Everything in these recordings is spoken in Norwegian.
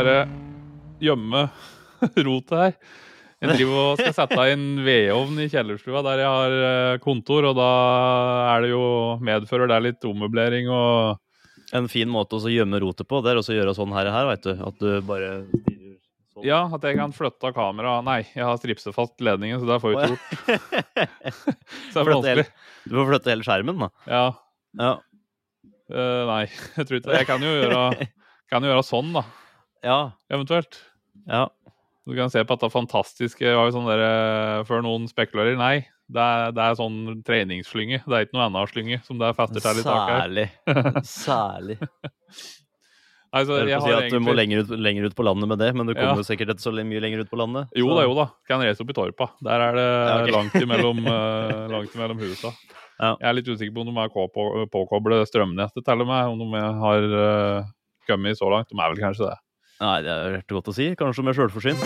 bare gjemme rotet her. Jeg driver og skal sette inn vedovn i kjellerstua der jeg har eh, kontor, og da er det jo medfører det litt ommøblering og En fin måte å gjemme rotet på, det er også å gjøre sånn her, her veit du. At du bare sånn. Ja, at jeg kan flytte av kameraet. Nei, jeg har stripset fast ledningen, så det får jeg ikke gjort. Så det er vanskelig. Du får flytte hele skjermen, da. Ja. Ja. Uh, nei, jeg tror ikke det. Jeg kan jo gjøre, kan jo gjøre sånn, da. Ja. Eventuelt. ja. Du kan se på dette fantastiske var jo sånn der, eh, Før noen spekulerer. Nei, det er, det er sånn treningsslynge. Det er ikke noe annet slynge som det er festet til i taket. Særlig. Særlig. Nei, så Jeg jeg si at egentlig... du må lenger ut, lenger ut på landet med det, men du kommer jo sikkert ikke så mye lenger ut på landet. Jo så- da, jo da. Kan reise opp i Torpa. Der er det Ja, okay. langt, imellom, eh, langt imellom husa. Ja. Jeg er litt usikker på om de er på, på, påkoblet strømnettet til og med. Om de har uh, kommet så langt. De er vel kanskje det. Nei, det er godt å si. Kanskje de er sjølforsynt.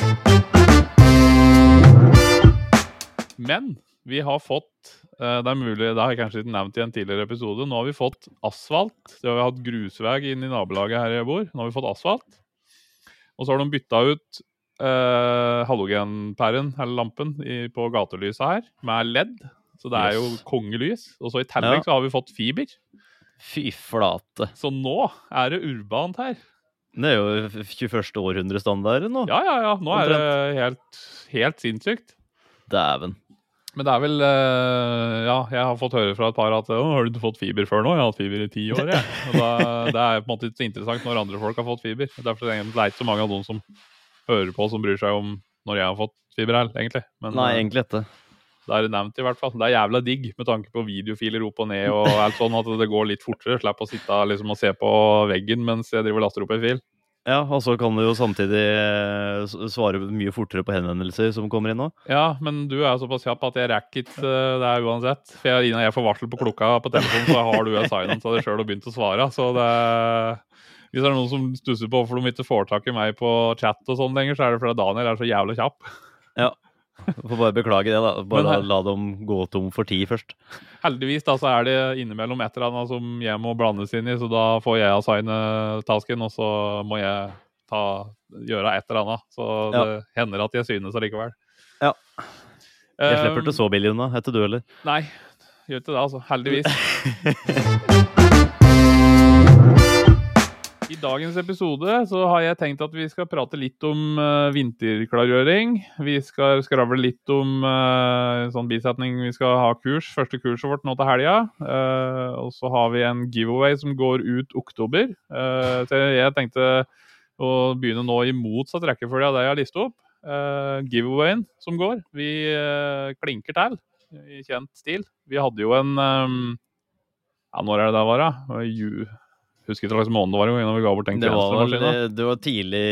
Men vi har fått eh, Det er mulig, det har jeg kanskje ikke nevnt i en tidligere episode. Nå har vi fått asfalt. Det har vi hatt grusvei inn i nabolaget her jeg bor. Nå har vi fått asfalt. Og så har de bytta ut eh, halogenpæren, eller lampen, i, på gatelyset her med LED. Så det er jo Yes. kongelys. Og så i tillegg Ja. så har vi fått fiber. Fy flate. Så nå er det urbant her. Det er jo 21. århundre-standarden nå. Ja, ja, ja. Nå er det helt, helt sinnssykt. Dæven. Men det er vel eh, Ja, jeg har fått høre fra et par at Å, har du ikke fått fiber før nå? Jeg har hatt fiber i ti år, jeg. Da, det er på en måte ikke interessant når andre folk har fått fiber. Derfor er det ikke så mange av dem som hører på, som bryr seg om når jeg har fått fiber her, egentlig. Men Nei, eh, egentlig ikke. Det er nevnt, i hvert fall. Det er jævla digg med tanke på videofiler opp og ned og alt sånn, at det går litt fortere. Slipp å sitte liksom, og se på veggen mens jeg driver og laster opp en fil. Ja, og så kan du jo samtidig eh, svare mye fortere på henvendelser som kommer inn nå. Ja, men du er såpass kjapp at jeg rekker ikke eh, det uansett. For jeg, Innan jeg får varsel på klokka på telefonen, så har du av deg sjøl og begynt å svare. Så det Hvis det er noen som stusser på hvorfor de ikke får tak i meg på chat og sånn lenger, så er det fordi Daniel er så jævla kjapp. Får bare beklage det, da. Bare Men la, dem gå tom for tid først. Heldigvis da, så er det innimellom et eller annet som jeg må blandes inn i, så da får jeg assigne tasken, og så må jeg ta, gjøre et eller annet. Så det hender at jeg synes allikevel. Ja. Jeg Eh, slipper til så billig unna. Heter du, eller? Nei, gjør ikke det, altså. Heldigvis. I dagens episode så har jeg tenkt at vi skal prate litt om uh, vinterklargjøring. Vi skal skravle litt om en sånn bisetning vi skal ha kurs, første kurset vårt nå til helga. Uh, og så har vi en giveaway som går ut oktober. Så jeg tenkte å begynne nå i motsatt rekkefølge av det jeg har listet opp. Giveawayen som går. Vi klinker til i kjent stil. Vi hadde jo en um, Ja, når er det det var, da? Ju, husker ikke hva slags måned det var engang vi ga bort den Det var vel det var tidlig,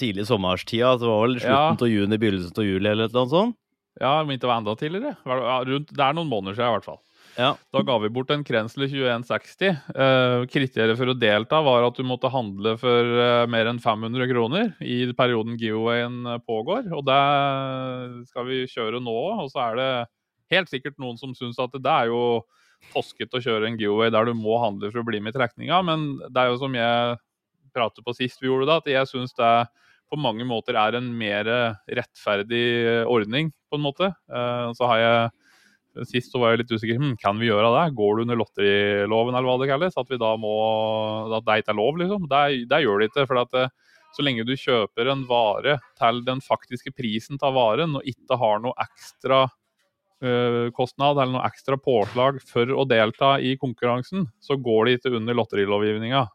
tidlig sommerstida. Det var vel slutten av juni, begynnelsen av juli eller noe sånt? Ja, ikke det var enda tidligere. Rundt, det er noen måneder siden i hvert fall. Ja. Da ga vi bort en Krensler 2160. Eh, kriteriet for å delta var at du måtte handle for eh, mer enn 500 kroner i perioden giveawayen eh, pågår. Og det skal vi kjøre nå òg. Og så er det helt sikkert noen som syns at det er jo toskete å kjøre en giveaway der du må handle for å bli med i trekninga, men det er jo som jeg pratet på sist vi gjorde det, at jeg syns det på mange måter er en mer rettferdig ordning, på en måte. Eh, Så har jeg Sist så var jeg litt usikker. Hm, kan vi gjøre det? Går det under lotteriloven, eller hva det kalles? At vi da må At det ikke er lov, liksom? Det, det gjør det ikke. For at det, så lenge du kjøper en vare til den faktiske prisen av varen, og ikke har noe ekstra eh, kostnad eller noe ekstra påslag for å delta i konkurransen, så går det ikke under lotterilovgivninga.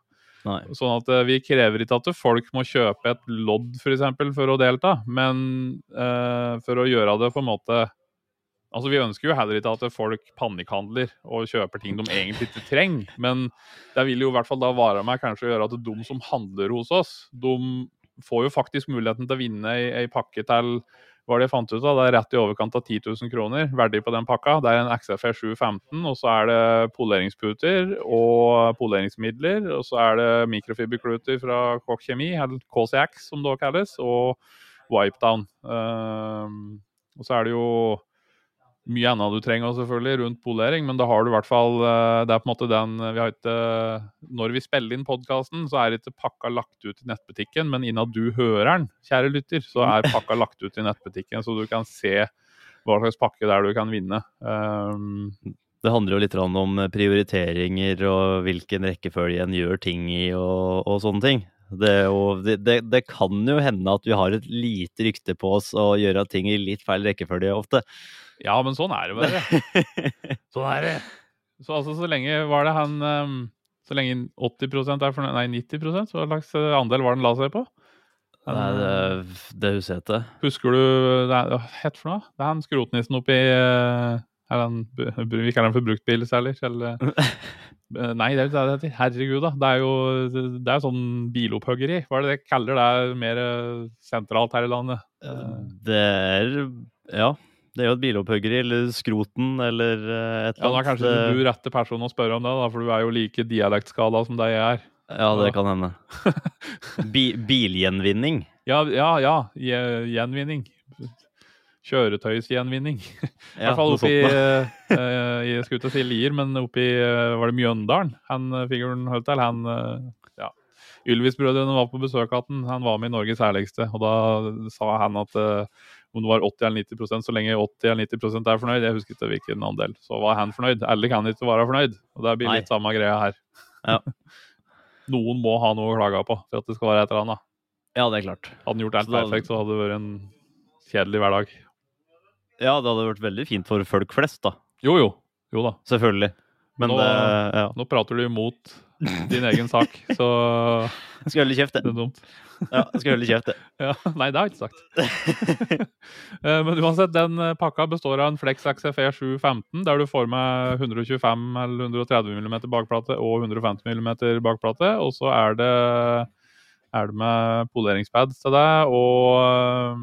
Sånn at eh, vi krever ikke at folk må kjøpe et lodd for, eksempel, for å delta, men eh, for å gjøre det på en måte Altså Vi ønsker jo heller ikke at folk panikkhandler og kjøper ting de egentlig ikke trenger, men det vil jo i hvert fall da vare meg kanskje å gjøre at de som handler hos oss, de får jo faktisk muligheten til å vinne ei, ei pakke til hva det jeg fant ut av? Det er rett i overkant av 10 000 kroner verdi på den pakka. Det er en XFR 715, og så er det poleringsputer og poleringsmidler. Og så er det mikrofiberkluter fra Koch Kjemi, eller KCX som det også kalles, og Wipedown. Um, og så er det jo mye annet du trenger selvfølgelig rundt polering, men da har du i hvert fall eh, Det er på en måte den vi har ikke Når vi spiller inn podkasten, så er ikke pakka lagt ut i nettbutikken, men innad du hører den, kjære lytter, så er pakka lagt ut i nettbutikken, så du kan se hva slags pakke det er du kan vinne. Um, det handler jo litt om prioriteringer og hvilken rekkefølge en gjør ting i og, og sånne ting. Det, jo, det, det, kan jo hende at vi har et lite rykte på oss å gjøre ting i litt feil rekkefølge ofte. Ja, men sånn er det bare. sånn er det. Så altså, så lenge var det han Så lenge 80% er fornøyd Nei, 90 hva slags eh, andel var den la seg på? Han, nei, det, det husker jeg ikke. Husker du Hva het for noe? Det er han skrotnissen oppi uh, er han, Vi kaller han for særlig? eller Nei, det er det heter. Herregud, da. Det er jo det er sånn bilopphuggeri. Hva er det de kaller det mer sentralt her i landet? Det er Ja. Det er jo et bilopphuggeri, eller Skroten, eller eh, et eller annet. Ja, Da er kanskje du rette personen å spørre om det, da, for du er jo like dialektskada som deg er. Ja, det kan hende. Bi bilgjenvinning? Ja, ja, ja. Gjenvinning. Kjøretøysgjenvinning. I hvert fall oppi uh, Jeg skulle ikke si Lier, men oppi uh, Var det Mjøndalen? Han figuren holdt til, han ja. Ylvis-brødrene var på besøk hos han. Han var med i Norges herligste, og da sa han at om det var 80 eller 90% så lenge 80 eller 90% er fornøyd, jeg husker ikke hvilken andel, så var han fornøyd. Alle kan ikke være fornøyd. Og det blir litt Nei. samme greia her. Ja. Noen må ha noe å klage på for at det skal være et eller annet. Ja, det er klart. Hadde han gjort alt perfekt, så hadde det vært en kjedelig hverdag. Ja, det hadde vært veldig fint for folk flest, da. Jo, jo. Jo da. Selvfølgelig. Men nå, det, ja. nå prater du imot din egen sak, så Skal holde kjeft, det. Det er dumt. Ja, skal holde kjeft, det. Ja, nei, det har jeg ikke sagt. Eh, men uansett, den eh, pakka består av en Flex XFE 715, der du får med 125 eller 130 mm bakplate og 150 mm bakplate. Og så er det, er det med poleringspads til deg og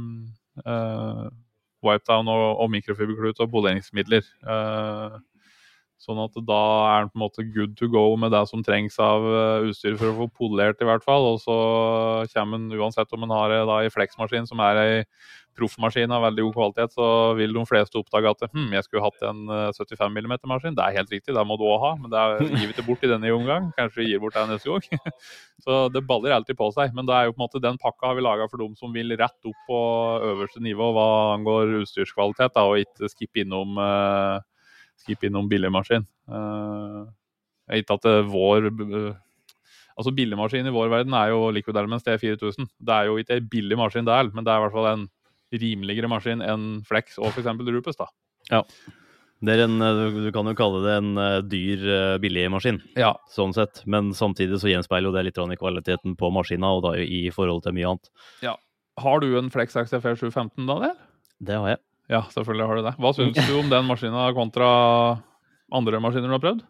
uh, wipedown og, og mikrofiberklut og poleringsmidler. Uh, Sånn at da er den på en måte good to go med det som trengs av uh, utstyr for å få polert, i hvert fall. Og så kommer den, uansett om en har da i fleksmaskin, som er ei proffmaskin av veldig god kvalitet, så vil de fleste oppdage at hm, jeg skulle hatt en 75 mm maskin. Det er helt riktig, det må du òg ha, men det gir vi ikke bort i denne omgang. Kanskje vi gir bort det neste gang. så det baller alltid på seg. Men det er jo på en måte den pakka har vi laga for dem som vil rett opp på øverste nivå hva angår utstyrskvalitet, da, og ikke skippe innom uh, skippe innom billigmaskin. Uh, ikke at det vår uh, Altså Billigmaskin i vår verden er jo Liquid Elements T4000. Det er jo ikke en billig maskin der, men det er i hvert fall en rimeligere maskin enn Flex og f.eks. Rupus. da. Ja. Det er en, du kan jo kalle det en dyr, billig maskin, ja. sånn sett. Men samtidig så gjenspeiler jo det litt i kvaliteten på maskina, og da i forhold til mye annet. Ja. Har du en Flex XFR 715, Daniel? Det har jeg. Ja, selvfølgelig har du det. Hva syns du om den maskina kontra andre maskiner du har prøvd?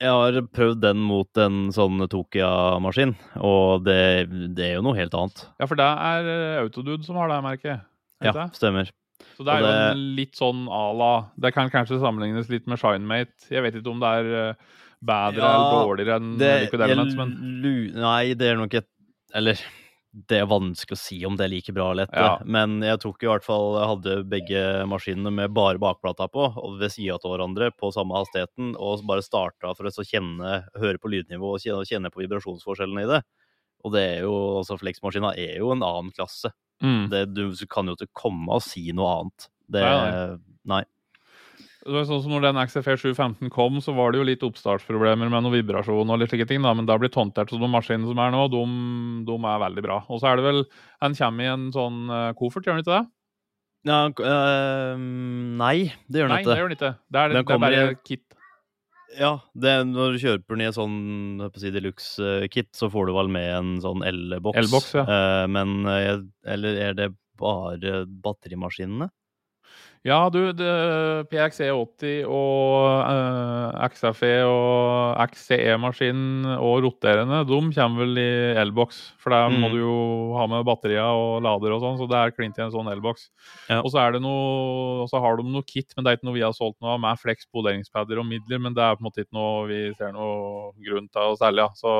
Jeg har prøvd den mot en sånn Tokia-maskin, og det, det, er jo noe helt annet. Ja, for det er eh, Autodude som har det merket? Ja, det? stemmer. Så det er det... jo litt sånn à la Det kan kanskje sammenlignes litt med Shinemate. Jeg vet ikke om det er eh, bedre ja, eller dårligere enn Liquid Elements, men Nei, det er nok et Eller det er vanskelig å si om det er like bra eller etter. Ja. Men jeg tok i hvert fall jeg hadde begge maskinene med bare bakplata på, og ved sida av hverandre på samme hastigheten, og bare starta for å kjenne, høre på lydnivå og kjenne, på vibrasjonsforskjellene i det. Og det er jo, altså Flex-maskina er jo en annen klasse. Mm. Det, du kan jo ikke komme og si noe annet. Det, nei, nei. nei. Det var sånn som når den XFE 715 kom, så var det jo litt oppstartsproblemer med noe vibrasjon og litt slike ting, da, men det har blitt håndtert så de maskinene som er nå, de, de, er veldig bra. Og så er det vel En kommer i en sånn uh, koffert, gjør den ikke det? Ja, øh, nei, det gjør den ikke. Nei, det gjør den ikke. Det er, det, er bare i... kit. Ja, det, når du kjøper den i en sånn si, deluxe-kit, så får du vel med en sånn L-boks. Ja. Men Eller er det bare batterimaskinene? Ja, du, PXE80 og uh, eh, XFE og XCE-maskinen og roterende, de kommer vel i elboks. For der mm. må du jo ha med batterier og lader og sånn, så det er klint i en sånn elboks. Ja. Og så er det noe, så har de noe kit, men det er ikke noe vi har solgt av, med flex poleringspader og midler, men det er på en måte ikke noe vi ser noe grunn til å selge. Så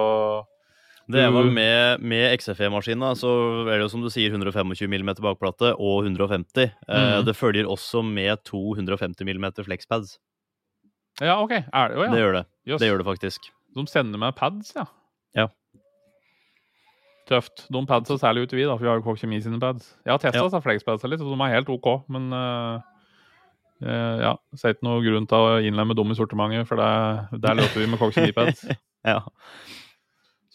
Det vel med, med XFE-maskina, så er det jo som du sier 125 mm bakplate og 150. Eh, Mhm. det følger også med 250 mm flexpads. Ja, OK. Er det, oh, ja. Det gjør det. Jøss. Det gjør det faktisk. De sender med pads, ja. Ja. Tøft. De padsa særlig ikke vi, da, for vi har jo Kåk Kjemi sine pads. Jeg har testa Ja. flexpadsa litt, og de er helt OK, men uh... Uh, ja. Ser ikke noe grunn til å innlemme dem i sortimentet, for det, der løper vi med Kokk Kjemi-pads. Ja.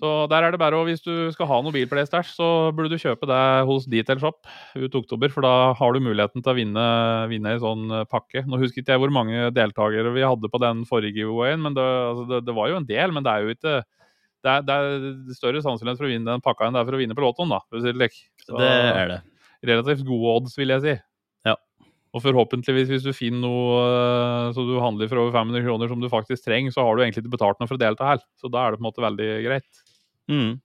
Så der er det bare å, hvis du skal ha noe bilplaystæsj, så burde du kjøpe det hos Detail Shop ut oktober, for da har du muligheten til å vinne, vinne en sånn eh, pakke. Nå husker ikke jeg hvor mange deltakere vi hadde på den forrige giveawayen, men det, altså, det, det var jo en del. Men det er jo ikke det er, det er større sannsynlighet for å vinne den pakka enn det er for å vinne på låten, da. Så Det er det. Relativt gode odds, vil jeg si. Ja. Og forhåpentligvis, hvis du finner noe som så du handler for over 500 kroner som du faktisk trenger, så har du egentlig ikke betalt noe for å delta her. Så da er det på en måte veldig greit. Mm.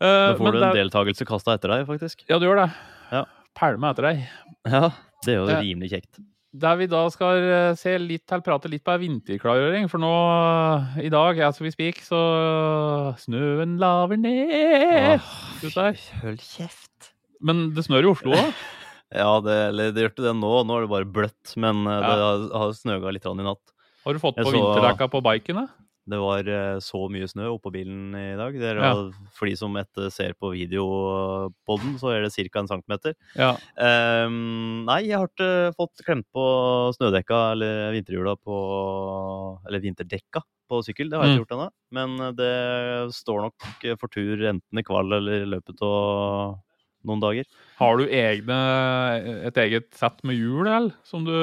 Uh, Da får du en det... deltakelse kasta etter deg, faktisk. Ja, du gjør det. Ja. Pælme etter deg. Ja, det er jo uh, rimelig kjekt. Der vi da skal eh, se litt til, prate litt på vinterklargjøring. For nå eh, i dag, as we speak, så snøen laver ned. gutter. Hold kjeft. Men det snør i Oslo òg. Ja, det, eller det gjør det nå. Nå er det bare bløtt, men ja. det har, har snøga litt i natt. Har du fått på så- vinterdekka på biken? da? Det var eh, så mye snø oppå bilen i dag. Det er, Ja. For de som etter ser på videopodden, så er det ca. en centimeter. Ja. Um, nei, jeg har ikke fått klemt på snødekka eller vinterhjula på Eller vinterdekka på sykkel. Det har jeg ikke gjort ennå. Men eh, det står nok for tur enten i kvall eller i løpet av noen dager. Har du egne, et eget sett med hjul, eller? Som du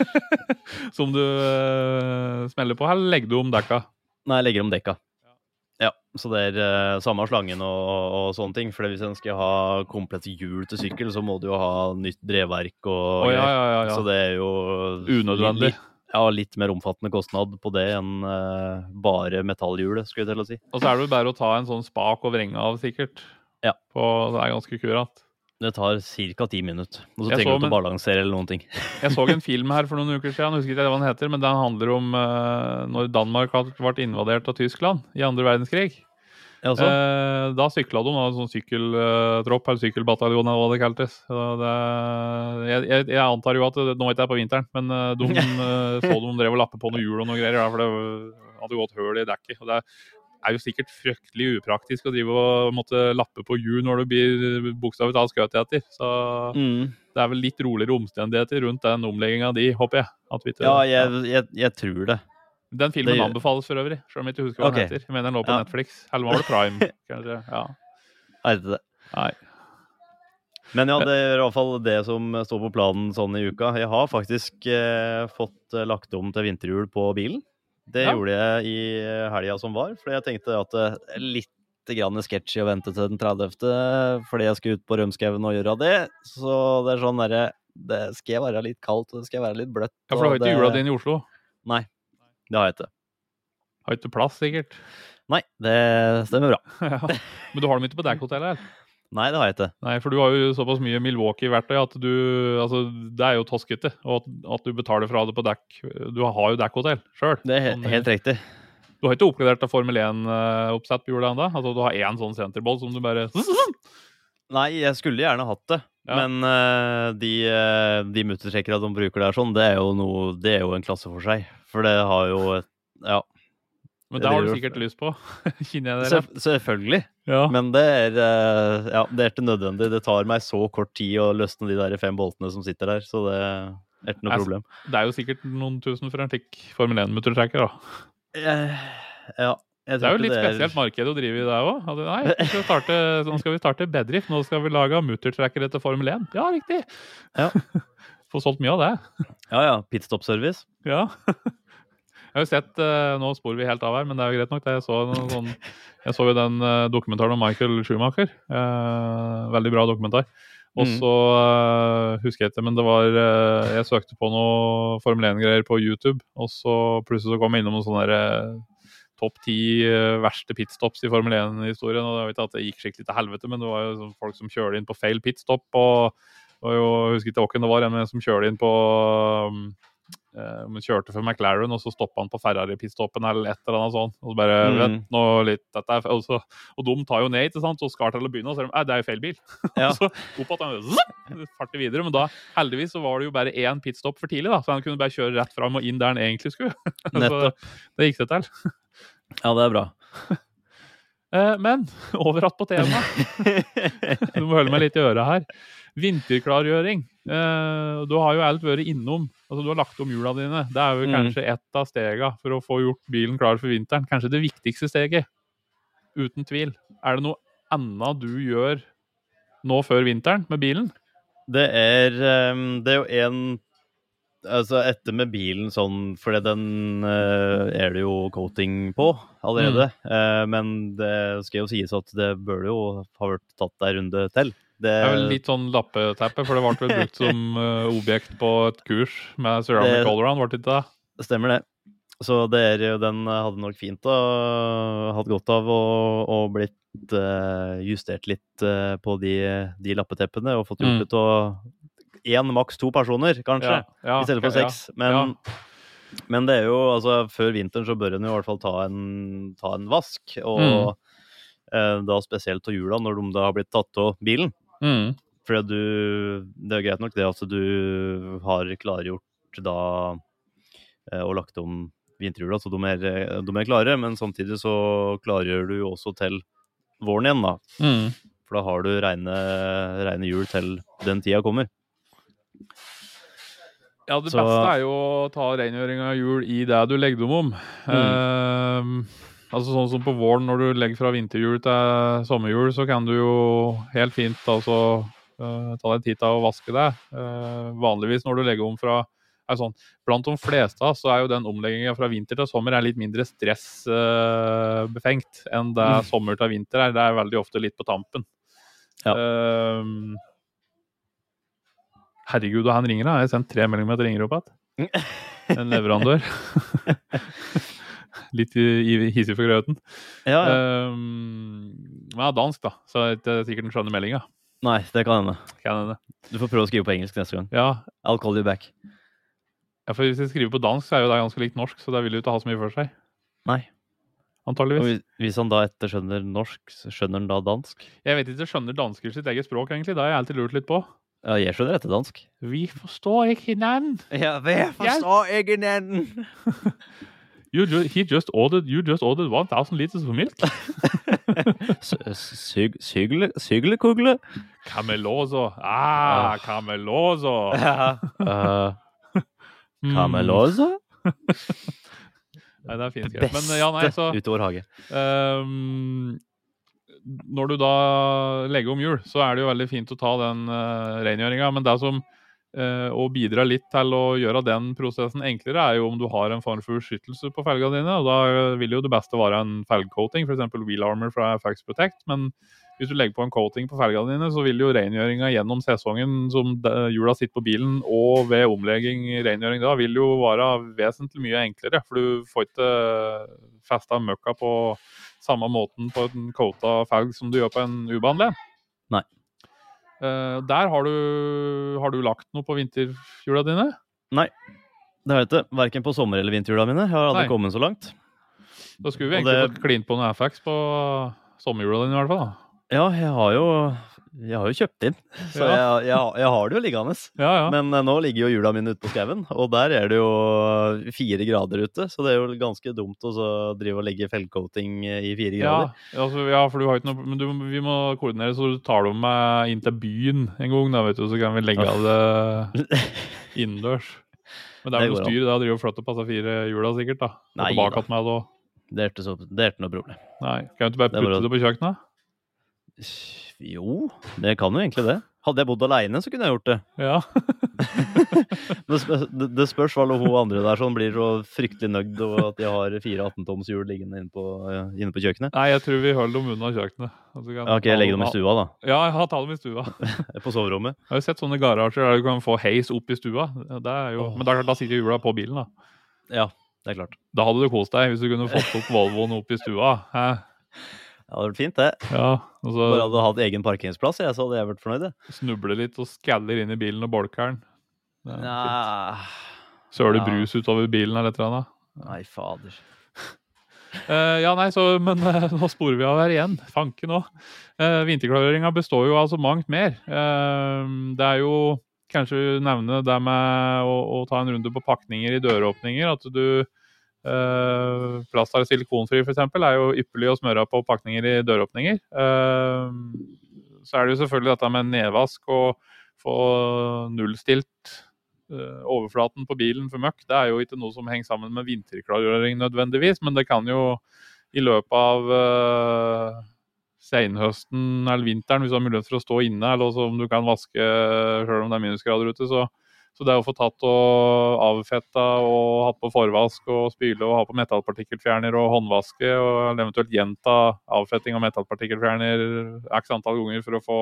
Som du eh, smeller på, eller legger du om dekka? Nei, jeg legger om dekka. Ja, så det er uh, samme slangen og, og sånne ting. For hvis en skal ha komplett hjul til sykkel, så må du jo ha nytt drevverk og oh, ja, ja, ja. Så det er jo Unødvendig. Litt, ja, litt mer omfattende kostnad på det enn uh, bare metallhjulet, skulle jeg til å si. Og så er det jo bare å ta en sånn spak og vrenge av, sikkert. Ja. På, det er ganske kurat. Det tar ca. ti minutter. Og så Jeg trenger du ikke å balansere eller noen ting. Jeg så en film her for noen uker siden, jeg husker ikke hva den heter, men den handler om uh, når Danmark vært invadert av Tyskland i andre verdenskrig. Ja, så. Eh, da sykla de, da, en sånn sykkeltropp eller sykkelbataljon eller hva det kaltes. Det, jeg, jeg, jeg antar jo at det, Nå vet jeg på vinteren, men eh, de så de drev og lappe på noen hjul og noe greier, da, for det hadde gått høl i dekket. og det er jo sikkert fryktelig upraktisk å drive og måtte lappe på hjul når du blir bokstavelig talt skutt etter. Så Mm. det er vel litt roligere omstendigheter rundt den omlegginga di, håper jeg. Ikke, Ja, jeg, jeg, jeg tror det. Den filmen det- anbefales for øvrig, selv om jeg ikke husker hva okay. den heter. Jeg mener den lå på Ja. Netflix. Eller var det Prime? kanskje? Ja. Jeg vet det. Nei. Men ja, det er i hvert fall det som står på planen sånn i uka. Jeg har faktisk eh, fått eh, lagt om til vinterhjul på bilen. Det Ja. gjorde jeg i helga som var, for jeg tenkte at det er litt grann sketchy å vente til den 30. fordi jeg skal ut på Rømskauen og gjøre det. Så det er sånn derre Det skal være litt kaldt, og det skal være litt bløtt. Ja, for du har ikke det- din dine i Oslo? Nei, det har jeg ikke. Har ikke plass, sikkert. Nei, det stemmer bra. ja. Men du har dem ikke på dekkhotellet? Nei, det har jeg ikke. Nei, for du har jo såpass mye Milwaukee-verktøy at du Altså, det er jo toskete. Og at, du betaler fra det på dekk Du har jo dekkhotell sjøl. Det er he helt riktig. Du har ikke oppgradert til Formel 1-oppsett på hjulet ennå? Altså, du har én sånn senterboll som du bare Nei, jeg skulle gjerne hatt det. Ja. Men uh, de, de muttertrekkerne de bruker der, sånn, det er jo noe Det er jo en klasse for seg. For det har jo et Ja, Men Det har du sikkert lyst på. Kjenner jeg det rett? selvfølgelig. Ja. Men det er eh, Ja, det er ikke nødvendig. Det tar meg så kort tid å løsne de der fem boltene som sitter der, så det er ikke noe Jeg- problem. Det er jo sikkert noen tusen for en slik Formel 1-muttertrekker, da. Eh, ja. Det er jo litt er... spesielt marked å drive i der òg. Nei, nå skal, starte, nå skal vi starte bedrift. Nå skal vi lage muttertrackere til Formel 1. Ja, riktig! Ja. Få solgt mye av det. Ja ja, pitstop-service. Ja. Jeg har jo sett eh, Nå sporer vi helt av her, men det er jo greit nok. det. Jeg så, sånn, jeg så jo den eh, dokumentaren om Michael Schumacher. Eh, veldig bra dokumentar. Og Mm. så eh, husker jeg ikke, men det var Jeg søkte på noe Formel 1-greier på YouTube, og så plutselig så kom jeg innom noen sånne topp ti verste pitstops i Formel 1-historien. og Jeg vet at det gikk skikkelig til helvete, men det var jo sånn folk som kjørte inn på feil pitstop. og det var jo, Jeg husker ikke hvem det var, en som kjørte inn på eh, om han kjørte for McLaren, og så stoppa han på Ferrari-pitstoppen eller et eller annet sånt. Og så bare, Mm. vent nå litt, dette er, og, så, og de tar jo ned, ikke sant, og skal til å begynne, og så er de, det er jo feil bil. Ja. så opp at han farter videre, men da heldigvis så var det jo bare én pitstop for tidlig, da, så han kunne bare kjøre rett fram og inn der han egentlig skulle. så det gikk det til. Ja, det er bra. Eh, men over att på temaet. Du må holde meg litt i øret her. Vinterklargjøring. Eh, du har jo alt vært innom. Altså, du har lagt om hjula dine. Det er jo Mm. kanskje ett av stegene for å få gjort bilen klar for vinteren. Kanskje det viktigste steget. Uten tvil. Er det noe annet du gjør nå før vinteren med bilen? Det er, ehm, det er jo en Altså etter med bilen sånn, for den eh, er det jo coating på allerede. Eh, men det skal jo sies at det bør jo ha vært tatt ei runde til. Det, Det er vel litt sånn lappeteppe, for det ble vel brukt som eh, objekt på et kurs med ceramic Det- allround, ble det ikke det? Stemmer det. Så det er jo, den hadde nok fint da, hatt godt av å, å blitt uh, justert litt uh, på de, de lappeteppene og fått gjort Mm. det til én, maks to personer, kanskje. Ja, ja, I stedet for ja, seks. Men, men det er jo altså Før vinteren så bør en i hvert fall ta en, ta en vask. Og Mm. eh, da spesielt av hjula, når de da har blitt tatt av bilen. Mm. For du Det er greit nok det at du har klargjort da eh, og lagt om vinterhjula, så de er, de er klare. Men samtidig så klargjør du jo også til våren igjen, da. Mm. For da har du reine, reine hjul til den tida kommer. Ja, det Så- beste er jo å ta rengjøring av hjul i det du legger dem om. Mm. Eh, altså Sånn som på våren, når du legger fra vinterhjul til sommerhjul, så kan du jo helt fint altså uh, ta deg tid til å vaske deg. Uh, vanligvis når du legger om fra er sånn, Blant de fleste så er jo den omlegginga fra vinter til sommer er litt mindre stressbefengt enn det Mm. sommer til vinter er. Det er veldig ofte litt på tampen. Ja. Um, herregud, og han ringer da. Jeg har sendt tre meldinger med at det ringer opp igjen. En leverandør. Litt hissig for grøten. Ja, ja. Um, men er dansk, da, så det er sikkert den skjønner meldinga. Nei, det kan hende. Kan hende. Du får prøve å skrive på engelsk neste gang. Ja. I'll call you back. ja, for hvis jeg skriver på dansk, så er jo det ganske likt norsk, så det vil jo ikke ha så mye for seg. Nei. Antageligvis. hvis- hvis han da etter skjønner norsk, så skjønner han da dansk? Jeg vet ikke, skjønner dansker sitt eget språk, egentlig? Det har jeg alltid lurt litt på. Ja, jeg skjønner etter dansk. Vi forstår ikke hinanden. Ja, vi forstår ikke den! You he just ordered, you just ordered 1000 liters of milk. Syglekugle? Cameloso. Ah, Cameloso. Uh, Mm. Cameloso? Nei, det er fint. Skrevet. Men ja, nei, så utover hage. Um, når du da legger om hjul, så er det jo veldig fint å ta den uh, rengjøringa. Men det som å bidra litt til å gjøre den prosessen enklere, er jo om du har en form for beskyttelse på felgene dine. og Da vil jo det beste være en felgcoating, f.eks. Wheel Armor fra FX Protect. Men hvis du legger på en coating på felgene dine, så vil jo rengjøringa gjennom sesongen som de- hjula sitter på bilen, og ved omlegging rengjøring da, vil jo være vesentlig mye enklere. For du får ikke festa møkka på samme måten på en coata felg som du gjør på en ubehandlet. Eh, der har du, har du lagt noe på vinterhjula dine? Nei, Det har jeg ikke. Verken på sommer- eller vinterhjula mine. Jeg har aldri Nei. kommet så langt. Da skulle vi egentlig det- fått klint på noe FX på sommerhjula dine i hvert fall. da. Ja, jeg har jo, jeg har jo kjøpt inn, så Ja. jeg, jeg, jeg har det jo liggende. Ja, ja. Men eh, nå ligger jo hjula mine ute på skauen, og der er det jo fire grader ute. Så det er jo ganske dumt å så drive og legge feltcoating i fire Ja, grader. altså, ja, for du har ikke noe Men du, vi må koordinere, så du tar dem med inn til byen en gang, da, vet du, så kan vi legge av det innendørs. Men det Det er vel noe styr, da driver og flytter på fire hjula sikkert, da. Og Nei tilbake igjen med det og Det er ikke, det noe problem. Nei, kan du ikke bare Det putte bare- det på kjøkkenet? Jo, det kan jo egentlig det. Hadde jeg bodd aleine, så kunne jeg gjort det. Ja. Det, spørs hva hun andre der sånn blir så fryktelig nøyd over at de har fire 18-toms hjul liggende inne på, eh, inne på kjøkkenet. Nei, jeg tror vi holder dem unna kjøkkenet. Altså, kan Ja, ok, jeg legger dem i stua, da. Ja, jeg har tatt dem i stua. På soverommet. Jeg har jo sett sånne garasjer der du kan få heis opp i stua. Det jo, Men da, da sitter hjula på bilen, da. Ja, det er klart. Da hadde du kost deg hvis du kunne fått opp Volvoen opp i stua. Hæ? Det hadde vært fint, det. Ja, og så Bare hadde hatt egen parkeringsplass, jeg, så hadde jeg vært fornøyd. Snuble litt og skaller inn i bilen og bolker den. Ja. Søler Ja. brus utover bilen eller et eller annet. Nei, fader. Uh, ja, nei, så, men uh, nå sporer vi av her igjen. Fanken nå. Uh, vinterklargjøringa består jo av så mangt mer. Uh, det er jo kanskje nevne det med å, å ta en runde på pakninger i døråpninger. At du uh, Plast er silikonfri f.eks. er jo ypperlig å smøre på pakninger i døråpninger. Eh, så er det jo selvfølgelig dette med nedvask og få nullstilt eh, overflaten på bilen for møkk. Det er jo ikke noe som henger sammen med vinterklargjøring nødvendigvis, men det kan jo i løpet av uh, senhøsten eller vinteren, hvis du har mulighet for å stå inne, eller om du kan vaske sjøl om det er minusgrader ute, så, så det å få tatt og avfetta og hatt på forvask og spyle og ha på metallpartikkelfjerner og håndvaske, og eventuelt gjenta avfetting av metallpartikkelfjerner x antall ganger for å få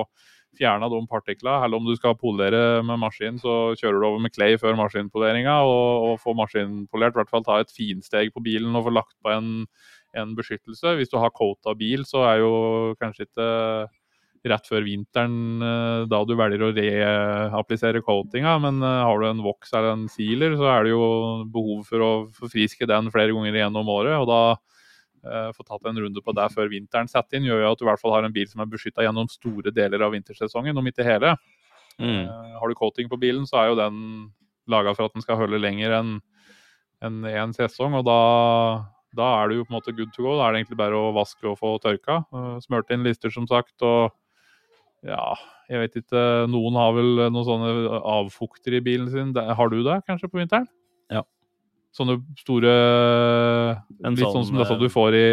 fjerna de partiklene. Eller om du skal polere med maskin, så kjører du over med clay før maskinpoleringa og, og får maskinpolert. I hvert fall ta et finsteg på bilen og få lagt på en, en beskyttelse. Hvis du har coata bil, så er jo kanskje ikke rett før vinteren eh, da du velger å reapplisere coatinga, men eh, har du en voks eller en sealer, så er det jo behov for å forfriske den flere ganger gjennom året. og da eh, få tatt en runde på det før vinteren setter inn, gjør jo at du i hvert fall har en bil som er beskytta gjennom store deler av vintersesongen, om ikke hele. Mm. Eh, har du coating på bilen, så er jo den laga for at den skal holde lenger enn enn én sesong. Og da, da er du jo på en måte good to go. Da er det egentlig bare å vaske og få tørka. Eh, Smurt inn lister, som sagt. og ja, jeg vet ikke. Noen har vel noen sånne avfukter i bilen sin. Har du det kanskje på vinteren? Ja. Sånne store En Litt sånn sånn, som disse eh, du får i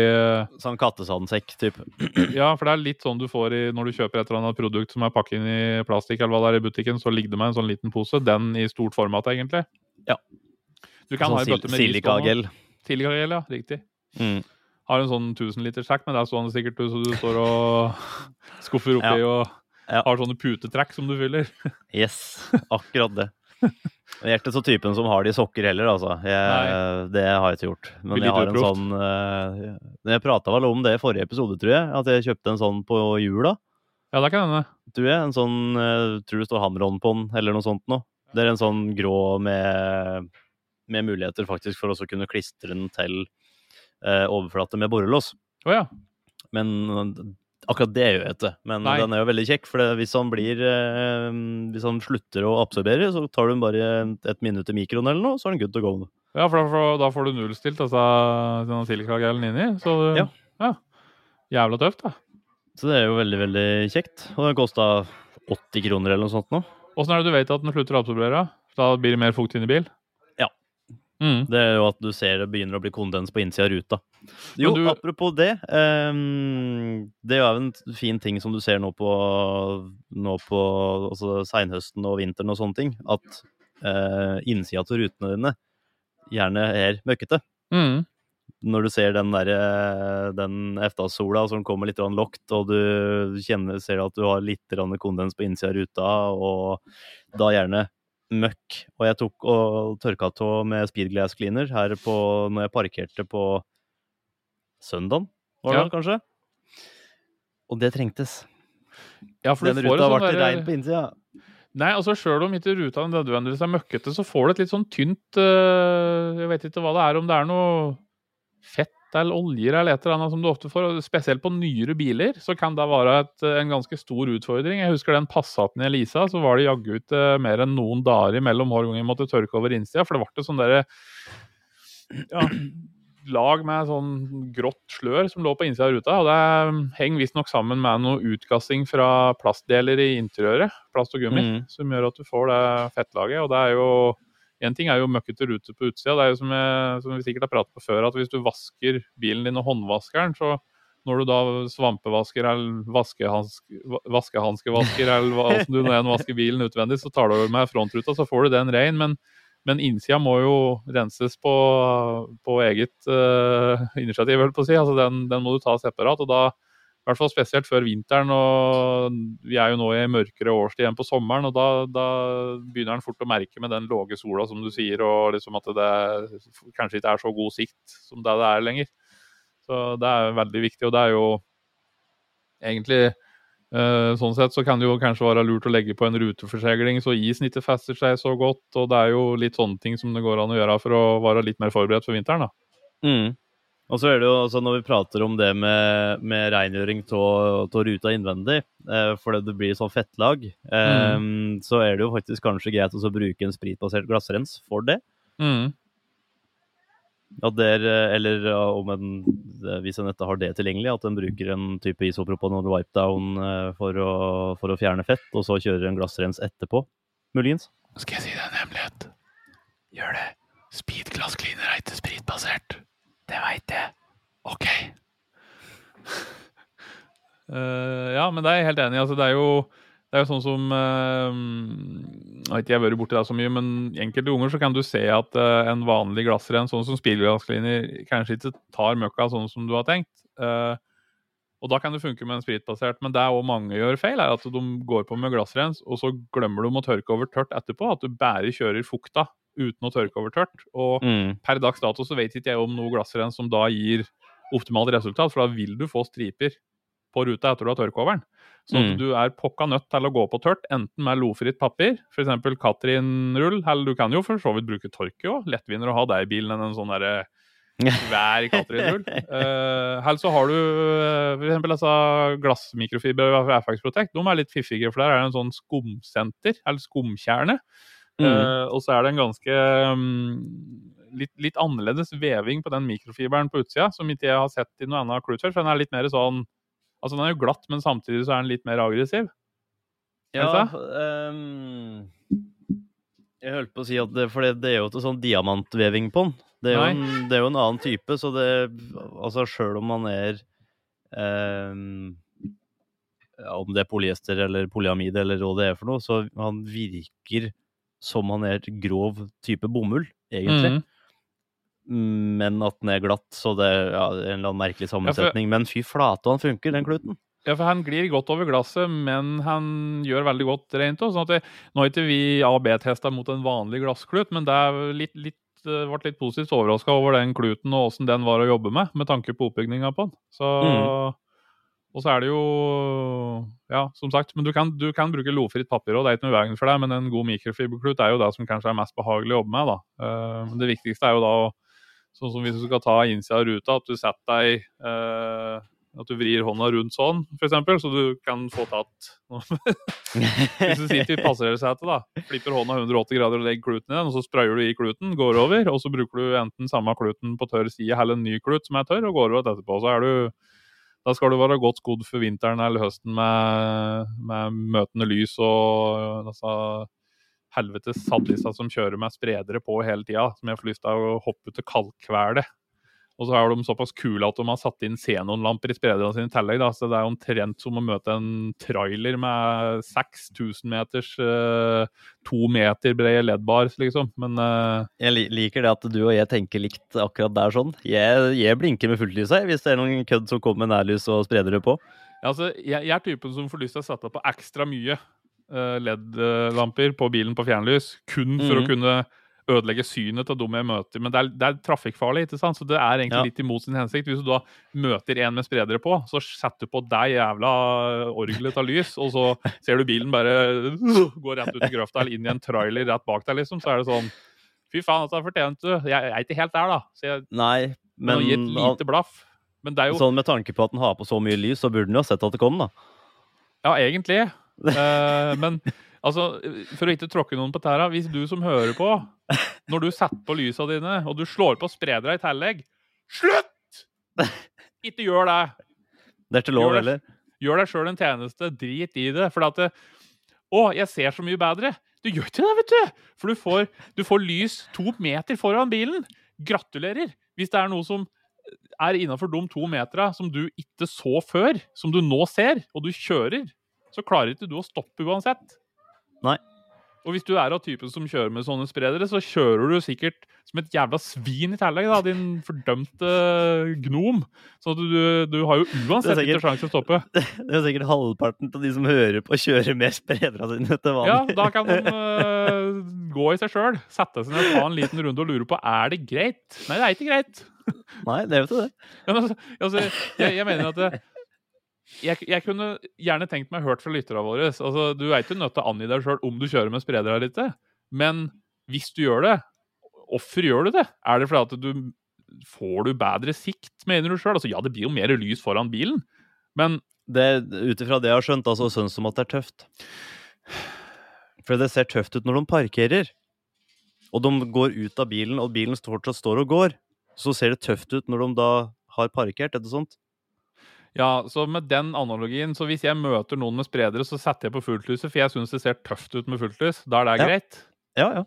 Sånn kattesandsekk, type. Ja, for det er litt sånn du får i når du kjøper et eller annet produkt som er pakket inn i plastikk, eller hva det er i butikken, så ligger det med en sånn liten pose. Den i stort format, egentlig. Ja. Du kan Sånn ha en bøtte med ris silikagel. Silikagel, ja. Riktig. Mm. Har en sånn 1000 liters sekk, men der står han sikkert så du står og skuffer oppi og har sånne putetrekk som du fyller. Yes, akkurat det. Jeg er ikke så typen som har det i sokker heller, altså. Jeg, det har jeg ikke gjort. Men jeg har en sånn eh, Jeg prata vel om det i forrige episode, tror jeg. At jeg kjøpte en sånn på jula. Ja, det kan hende. Tror jeg. En sånn eh, Tror det står Hamron på den, eller noe sånt noe. Det er en sånn grå med, med muligheter faktisk for å kunne klistre den til overflate med borrelås. Oh, ja. Men akkurat det gjør jeg ikke. Men Nei. den er jo veldig kjekk, for det, hvis han blir eh, Hvis han slutter å absorbere, så tar du den bare et minutt i mikroen eller noe, så er den good to go. Ja, for da får, da får du nullstilt altså, denne silikagelen inni. Så Ja. ja. Jævla tøft, da. Så det er jo veldig, veldig kjekt. Og den kosta 80 kroner eller noe sånt nå. Åssen er det du vet at den slutter å absorbere? Da blir det mer fukt inn i bil? Mm. Det er jo at du ser det begynner å bli kondens på innsida av ruta. Jo, du- apropos det. Um, det er jo en fin ting som du ser nå på, nå på altså seinhøsten og vinteren og sånne ting. At uh, innsida av rutene dine gjerne er møkkete. Mm. Når du ser den der, eh, den efta-sola som kommer litt lokt, og du kjenner, ser at du har litt kondens på innsida av ruta, og da gjerne møkk. Og jeg tok og tørka av med speedglass cleaner her på, når jeg parkerte på søndagen, var det Ja. kanskje? Og det trengtes. Ja, for Den du får ruta ble derre- rein på innsida. Nei, altså Sjøl om ikke ruta nødvendigvis er møkkete, så får du et litt sånn tynt øh, Jeg vet ikke hva det er, om det er noe fett eller oljer eller et eller annet som du ofte får. Spesielt på nyere biler så kan det være et, en ganske stor utfordring. Jeg husker den Passaten i Elisa, så var det jaggu ikke mer enn noen dager imellom hver gang jeg måtte tørke over innsida, for det ble sånn derre ja, lag med sånn grått slør som lå på innsida av ruta. og Det henger visstnok sammen med noe utgassing fra plastdeler i interiøret, plast og gummi, Mm. som gjør at du får det fettlaget. og det er jo en ting er jo møkkete rute på utsida. Det er jo som, jeg, som vi sikkert har pratet på før, at hvis du vasker bilen din og håndvasker den, så når du da svampevasker eller vaskehansk- va- vaskehanskevasker eller hva som du nå enn vasker bilen utvendig, så tar du over med frontruta, så får du den rein. Men, men innsida må jo renses på, på eget uh, initiativ, holdt på å si. Altså den, den må du ta separat. og da i hvert fall spesielt før vinteren, og vi er jo nå i mørkere årstid enn på sommeren. og Da, da begynner en fort å merke med den låge sola, som du sier, og liksom at det kanskje ikke er så god sikt som det det er lenger. Så det er veldig viktig, og det er jo egentlig Eh, sånn sett så kan det jo kanskje være lurt å legge på en ruteforsegling så isen ikke fester seg så godt. Og det er jo litt sånne ting som det går an å gjøre for å være litt mer forberedt for vinteren. da. Mm. Og så er det jo altså Når vi prater om det med, med rengjøring av ruta innvendig, eh, fordi det blir sånn fettlag, eh, mm. så er det jo faktisk kanskje greit å bruke en spritbasert glassrens for det. Mm. Ja, der, eh, eller om en, eh, hvis en ikke har det tilgjengelig, at en bruker en type isopropon eller wipedown eh, for å, for å fjerne fett, og så kjører en glassrens etterpå, muligens. Skal jeg si deg en hemmelighet? Gjør det. Speed glass cleaner er ikke spritbasert. Det veit jeg. OK. uh, ja, men det er jeg helt enig i. Altså, det det er jo sånn som uh, Jeg har ikke vært borti det så mye, men enkelte unger så kan du se at uh, en vanlig glassrenn, sånn som spillglasskliner, kanskje ikke tar møkka sånn som du har tenkt. Og da kan det funke med en spritbasert, men det er òg mange gjør feil, er at de går på med glassrens, og så glemmer de å tørke over tørt etterpå. At du bare kjører fukta uten å tørke over tørt. Og mm. per dags dato så vet ikke jeg om noe glassrenn som da gir optimalt resultat, for da vil du få striper på ruta etter du har tørka over den. Så mm. du er pokka nødt til å gå på tørt, enten med lofritt papir, f.eks. Katrin-rull, eller du kan jo for så vidt bruke torke òg. lettvinner å ha deg i bilen enn en sånn derre hver Katrin-rull. uh, eller så har du uh, f.eks. Altså, glassmikrofiber fra FX Protect. De er litt fiffige, for der er det en sånn skumsenter, eller skumkjerne. Mm. Uh, og så er det en ganske um, litt, litt, annerledes veving på den mikrofiberen på utsida, som ikke jeg har sett i noe annet. For den er litt mer sånn Altså, den er jo glatt, men samtidig så er den litt mer aggressiv. Ja um, Jeg holdt på å si at det, For det, det er jo ikke sånn diamantveving på den. Det er, en, det er jo en annen type, så det Altså, sjøl om man er um, ja, Om det er polyester eller polyamid eller hva det er for noe, så han virker som han er grov type bomull, egentlig. Mm men at den er glatt, så det er ja, en eller annen merkelig sammensetning. Ja, for... Men fy flate, han funker, den kluten. Ja, for han glir godt over glasset, men han gjør veldig godt rent òg. Sånn nå har ikke vi AB-testa mot en vanlig glassklut, men det er litt, litt, ble litt positivt overraska over den kluten og åssen den var å jobbe med, med tanke på oppbygninga på den. Så, mm. Og så er det jo Ja, som sagt, men du kan, du kan bruke lofritt papir òg, det er ikke noe veien for deg, men en god mikrofiberklut er jo det som kanskje er mest behagelig å jobbe med. da. Men det viktigste er jo da Sånn som hvis du skal ta innsida av ruta, at du setter deg eh, At du vrir hånda rundt sånn, f.eks., så du kan få tatt Hvis du sitter i passasjersetet, da, flipper hånda 180 grader og legger kluten i den, og så sprayer du i kluten, går over, og så bruker du enten samme kluten på tørr side eller en ny klut som er tørr, og går over etterpå. Så er du da skal du være godt skodd for vinteren eller høsten med, med møtende lys og altså, helvetes saddiser som kjører med spredere på hele tida, som jeg får lyst til å hoppe til kalkkvelet. Og så er de såpass kule at de har satt inn xenonlamper i sprederne sine i tillegg. Da. Så det er omtrent som å møte en trailer med 6000 meters uh, to meter brede LED-bars, liksom. Men uh, Jeg liker det at du og jeg tenker likt akkurat der sånn. Jeg, jeg blinker med fullt lys her, hvis det er noen kødd som kommer med nærlys og spredere på. Ja, altså, jeg, jeg, er typen som får lyst til å sette på ekstra mye. uh, LED-lamper på bilen på fjernlys kun for mm. å mhm. kunne ødelegge synet til dem jeg møter. Men det er, det er trafikkfarlig, ikke sant? så det er egentlig ja. litt imot sin hensikt. Hvis du da møter en med spredere på, så setter du på deg jævla orgelet av lys, og så ser du bilen bare gå rett ut i grøfta eller inn i en trailer rett bak deg, liksom. Så er det sånn Fy faen, altså, fortjente du. Jeg, er ikke helt der, da. Så jeg Nei, men Gi et lite blaff. Men det er jo Sånn med tanke på at den har på så mye lys, så burde den jo ha sett at det kom, da. Ja, egentlig. Uh, men altså, for å ikke tråkke noen på tæra, hvis du som hører på, når du setter på lysa dine, og du slår på spredere i tillegg Slutt! Ikke gjør det. Det er ikke lov, heller. Gjør deg sjøl en tjeneste. Drit i det. For at det, Å, jeg ser så mye bedre. Du gjør ikke det, vet du. For du får, du får lys to meter foran bilen. Gratulerer. Hvis det er noe som er innafor de to metera som du ikke så før, som du nå ser, og du kjører, så klarer ikke du å stoppe uansett. Nei. Og hvis du er av typen som kjører med sånne spredere, så kjører du sikkert som et jævla svin i tillegg, da, din fordømte gnom. Så du, du har jo uansett sikkert, ikke sjanse til å stoppe. Det er sikkert halvparten av de som hører på, kjører med sprederne sine til vanlig. Ja, da kan de uh, gå i seg sjøl, sette seg ned, ta en liten runde og lure på er det greit. Nei, det er ikke greit. Nei, det er jo ikke det. Ja, men, altså, jeg, jeg mener at det, jeg, jeg kunne gjerne tenkt meg hørt fra lytterne våre. Altså, du er ikke nødt til å angi deg sjøl om du kjører med spreder eller ikke. Men hvis du gjør det, hvorfor gjør du det? Er det fordi at du får du bedre sikt, mener du sjøl? Altså, ja, det blir jo mer lys foran bilen, men Ut ifra det jeg har skjønt, altså synes som at det er tøft. For det ser tøft ut når de parkerer. Og de går ut av bilen, og bilen fortsatt står og går. Så ser det tøft ut når de da har parkert, er det sånt? Ja, så med den analogien, så hvis jeg møter noen med spredere, så setter jeg på fulltlyset, for jeg syns det ser tøft ut med fulltlys. Da er det Ja. greit. Ja, ja.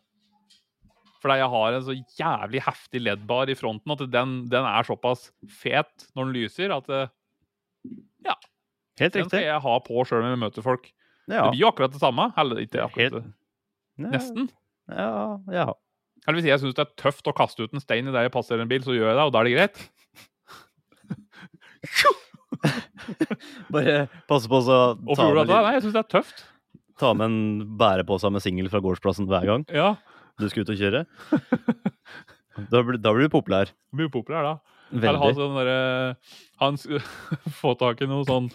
Fordi jeg har en så jævlig heftig LED-bar i fronten at den, den er såpass fet når den lyser, at det, Helt den skal riktig. jeg ha på sjøl om jeg møter folk. Ja. Det blir jo akkurat det samme. Eller ikke akkurat Helt- det. Nesten. Ja, ja. Eller hvis jeg syns det er tøft å kaste ut en stein i idet jeg passerer en bil, så gjør jeg det, og da er det greit. Bare passe på å ta, med litt- Nei, jeg syns det er tøft. ta med en bærepose med singel fra gårdsplassen hver gang Ja, du skal ut og kjøre. Da blir, da blir du populær. Mye populær da. Eller ha sånn derre Få tak i noen sånn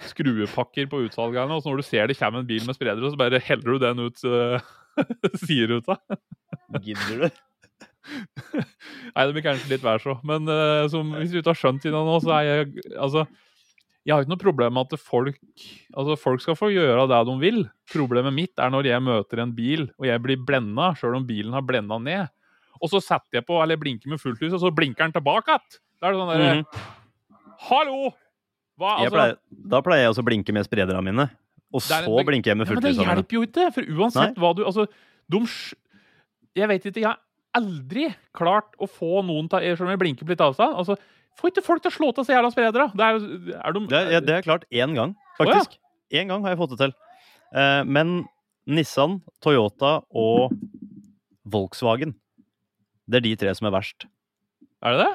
skruepakker på utsalget her nå, så når du ser det kommer en bil med spredere, så bare heller du den ut uh, sideruta. Gidder du? Nei, det blir kanskje litt vær så. Men uh, som, hvis du ikke har skjønt det nå, så er jeg Altså, jeg har ikke noe problem med at folk Altså, folk skal få gjøre det de vil. Problemet mitt er når jeg møter en bil, og jeg blir blenda, sjøl om bilen har blenda ned. Og så setter jeg på, eller jeg blinker med fullt lys, og så blinker den tilbake igjen. Da er det sånn derre Mhm. Hallo! Hva, altså, pleier, da pleier jeg også å blinke med sprederne mine. Og så en blinker jeg med fullt ja, men det hjelper jo ikke, for uansett Nei. hva du Altså, de Jeg vet ikke, jeg har aldri klart å få noen til Selv om jeg blinker på litt avstand. Altså, Får ikke folk til å slå til seg jævla spredere? Det er, er de, Det, er- ja, det er klart én gang, ja. faktisk. Én gang har jeg fått det til. Eh, men Nissan, Toyota og Volkswagen, det er de tre som er verst. Er det det?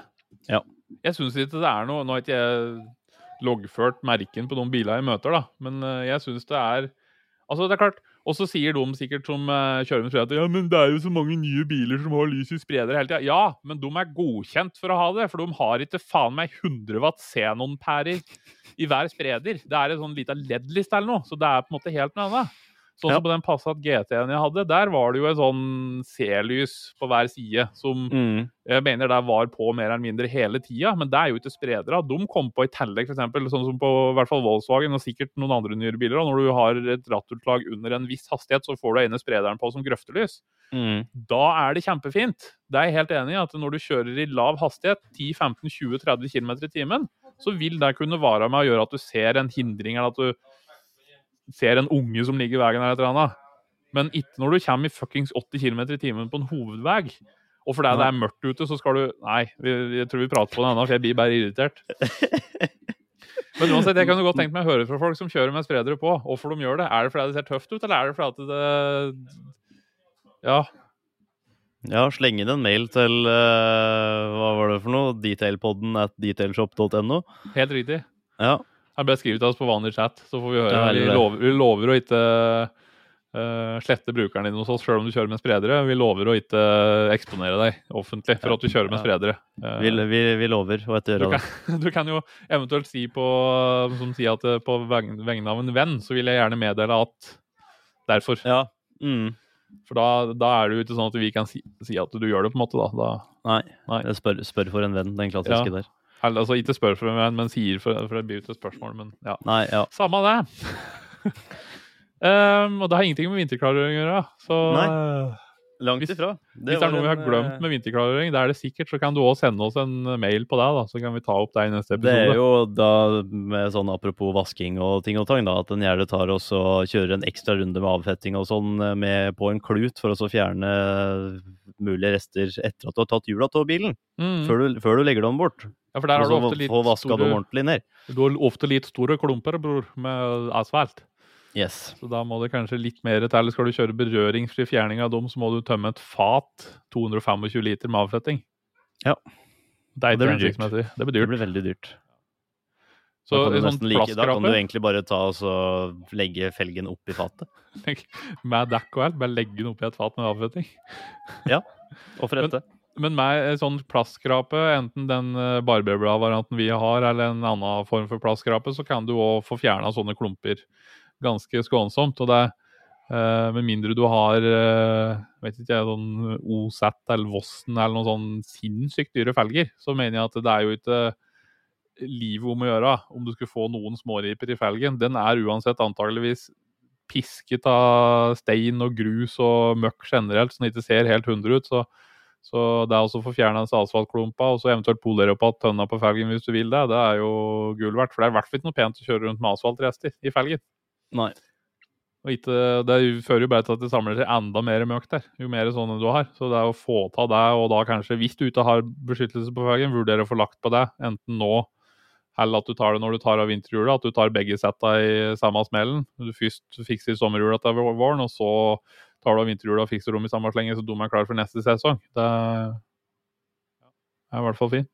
Ja. Jeg syns ikke det er noe Nå har ikke jeg loggført merken på noen biler jeg møter, da, men eh, jeg syns det er Altså, det er klart Og så sier de sikkert som uh, kjører med spreder at ja, men det er jo så mange nye biler som har lys i spreder hele tida. Ja, men de er godkjent for å ha det, for de har ikke faen meg 100 watt xenon-pærer i hver spreder. Det er en sånn lita LED-liste eller noe, så det er på en måte helt noe annet. Sånn Ja. som på den Passat GT-en jeg hadde, der var det jo en sånn C-lys på hver side som Mm. jeg mener der var på mer eller mindre hele tida, men det er jo ikke spredere. De kom på i tillegg, f.eks. sånn som på i hvert fall Volkswagen og sikkert noen andre nyere biler. Og når du har et rattutslag under en viss hastighet, så får du ene sprederen på som grøftelys. Mm. Da er det kjempefint. Det er jeg helt enig i at når du kjører i lav hastighet, 10-15-20-30 km i timen, så vil det kunne vare med å gjøre at du ser en hindring, eller at du ser en unge som ligger i veien eller et eller annet. Men ikke når du kommer i fuckings 80 km i timen på en hovedvei. Og fordi det er mørkt ute, så skal du Nei, jeg tror vi prater på det ennå, for jeg blir bare irritert. Men uansett, jeg kan jo godt tenke meg å høre fra folk som kjører med spredere på, hvorfor de gjør det. Er det fordi det ser tøft ut, eller er det fordi det Ja. Ja, sleng inn en mail til uh, Hva var det for noe? Detailpodden at detailshop.no. Helt riktig. Ja. Han ble skriv til oss på vanlig chat, så får vi høre. Vi, lover, vi lover å ikke uh, slette brukeren din hos oss, sjøl om du kjører med spredere. Vi lover å ikke eksponere deg offentlig for at du kjører med spredere. Uh, Vi, vi, vi lover å ikke gjøre det. kan, du kan jo eventuelt si på Som sier at eh, på vegne av en venn, så vil jeg gjerne meddele at derfor. Ja. Mm. For da, da er det jo ikke sånn at vi kan si, si at du gjør det, på en måte. da, da Nei. Nei. Spør, spør for en venn, den klassiske Ja. der. Altså ikke spør for meg, men sier for, for det blir jo ikke et spørsmål. Men ja. Nei, ja. Samme det. um, og det har ingenting med vinterklargjøring å gjøre. Så Nei. eh, Langt Hvis- ifra. hvis det er noe vi har glemt eh, med vinterklargjøring, det er det sikkert, så kan du òg sende oss en mail på det, da, så kan vi ta opp det i neste episode. Det er jo da med sånn apropos vasking og ting og tang, da, at en gjerne tar og kjører en ekstra runde med avfetting og sånn eh, med, på en klut for å så fjerne mulige rester etter at du har tatt hjula av bilen. Mm. Før, du, før du legger dem bort. Ja, for der har du ofte litt store, du ofte litt store klumper, bror, med asfalt. Yes. Så da må det kanskje litt mer til. Eller skal du kjøre berøringsfri fjerning av dem, så må du tømme et fat 225 liter med avfetting. Ja. Det det blir dyrt. hensiktsmessig. Det blir Det blir veldig dyrt. Så da, kan du sånn like, da kan du egentlig bare ta og så legge felgen oppi fatet. med dekk og alt, bare legge den oppi et fat med avfetting. Og for dette. men med en sånn plastskrape, enten den eh, barberblad-varianten vi har, eller en annen form for plastskrape, så kan du òg få fjerna sånne klumper ganske skånsomt. og det uh, Med mindre du har uh, vet ikke sånn OZ eller Vossen eller noen sånn sinnssykt dyre felger, så mener jeg at det er jo ikke livet om å gjøre om du skulle få noen småriper i felgen. Den er uansett antageligvis pisket av stein og grus og møkk generelt, så den ikke ser helt 100 ut. så så det å få fjerna asfaltklumpa og så eventuelt polere opp igjen tønna på felgen hvis du vil det. Det er jo gull verdt. For det er i hvert fall ikke noe pent å kjøre rundt med asfaltrester i felgen. Nei. Og ikke, det fører jo bare til at det samler seg enda mer møkk der, jo mer sånne du har. Så det er å få ta det, og da kanskje, hvis du ikke har beskyttelse på felgen, vurdere å få lagt på det. Enten nå eller at du tar det når du tar av vinterhjula, at du tar begge setta i samme smellen. Du først fikser sommerhjula til våren, og så tar du av vinterhjula og fikser dem i samme slenge, så de er klar for neste sesong. Det er i hvert fall fint.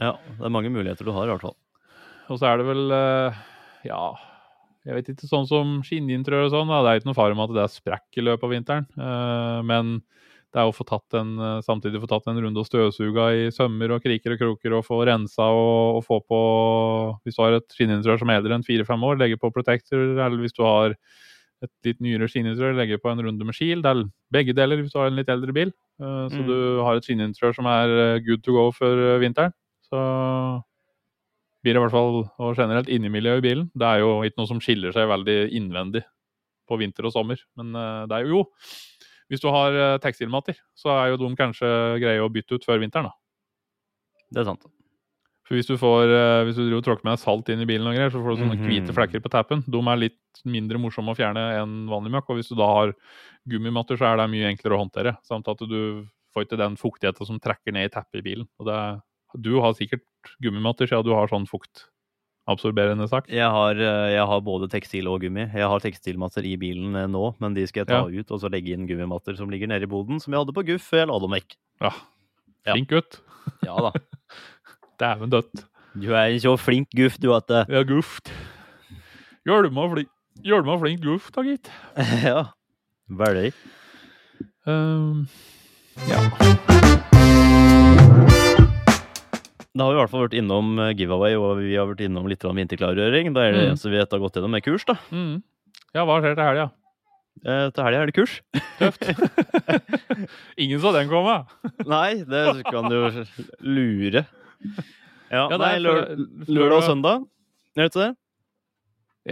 Ja, det er mange muligheter du har, i hvert fall. Og så er det vel eh, Ja, jeg vet ikke, sånn som skinnintrør og sånn, da, det er ikke noe fare med at det er sprekk i løpet av vinteren. Eh, men det er å få tatt en, eh, samtidig få tatt en runde og støvsuga i sømmer og kriker og kroker og få rensa og, og få på Hvis du har et skinninteriør som er eldre enn fire-fem år, legge på protector. Eller hvis du har et litt nyere skinninteriør, legge på en runde med det er begge deler hvis du har en litt eldre bil. Uh, så mm. du har et skinninteriør som er eh, good to go for vinteren. Så blir i hvert fall og generelt innemiljøet i bilen. Det er jo ikke noe som skiller seg veldig innvendig på vinter og sommer. Men uh, det er jo jo hvis du har uh, tekstilmatter, så er jo de kanskje greie å bytte ut før vinteren, da. Det er sant. For hvis du får, uh, hvis du driver og tråkker med salt inn i bilen, og greier, så får du sånne mm -hmm. hvite flekker på tappen. De er litt mindre morsomme å fjerne enn vanlig møkk. Og hvis du da har gummimatter, så er det mye enklere å håndtere. Samt at du får ikke den fuktigheten som trekker ned i teppet i bilen. Og det, du har sikkert gummimatter siden du har sånn fukt absorberende sak? Jeg har, eh, jeg har, både tekstil og gummi. Jeg har tekstilmatter i bilen eh, nå, men de skal jeg ta ja. ut og så legge inn gummimatter som ligger nede i boden, som jeg hadde på Guff før jeg la dem vekk. Ja. Flink gutt. Ja da. Dæven dødt. Du er en så flink guff, du, at det... Ja, guft. Hjelma flink, Hjelma flink guff, da, gitt. ja. Veldig. Um, ja. Da har vi i hvert fall vært innom eh, giveaway, og vi har vært innom litt vinterklargjøring. Da er det mm. eneste vi har gått gjennom, med kurs, da. Mm. Ja, hva skjer til helga? Eh, til helga er det kurs. Tøft. Ingen så den komme. nei, det kan du lure. Ja, ja nei, lør lørdag og søndag. Er det ikke det?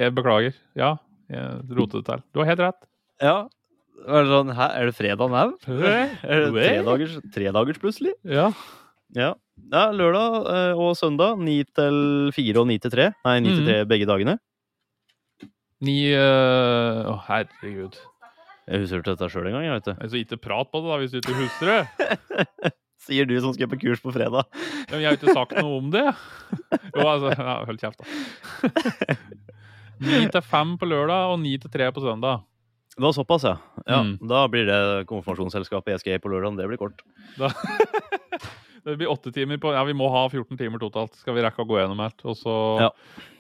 Jeg beklager. Ja, jeg rotet det til. Du har helt rett. Ja. Er det, sånn, hæ, er det fredag nå? Er det tre dagers plutselig? Ja. Ja. Ja lørdag eh, og søndag. Ni til fire og ni til tre. Nei, ni til tre mm. begge dagene. Ni uh, Å, herregud. Jeg husker ikke dette sjøl engang. jeg vet det. Så ikke prat på det, da, hvis du ikke husker det. Sier du som skal på kurs på fredag. Ja, men jeg har ikke sagt noe om det. Jo, altså ja, Hold kjeft, da. Ni til fem på lørdag og ni til tre på søndag. Det var såpass, ja. ja mm. Da blir det konfirmasjonsselskapet ESG på lørdag. Det blir kort. Da det blir åtte timer på Ja, vi må ha 14 timer totalt. Skal vi rekke å gå gjennom alt. Og så ja.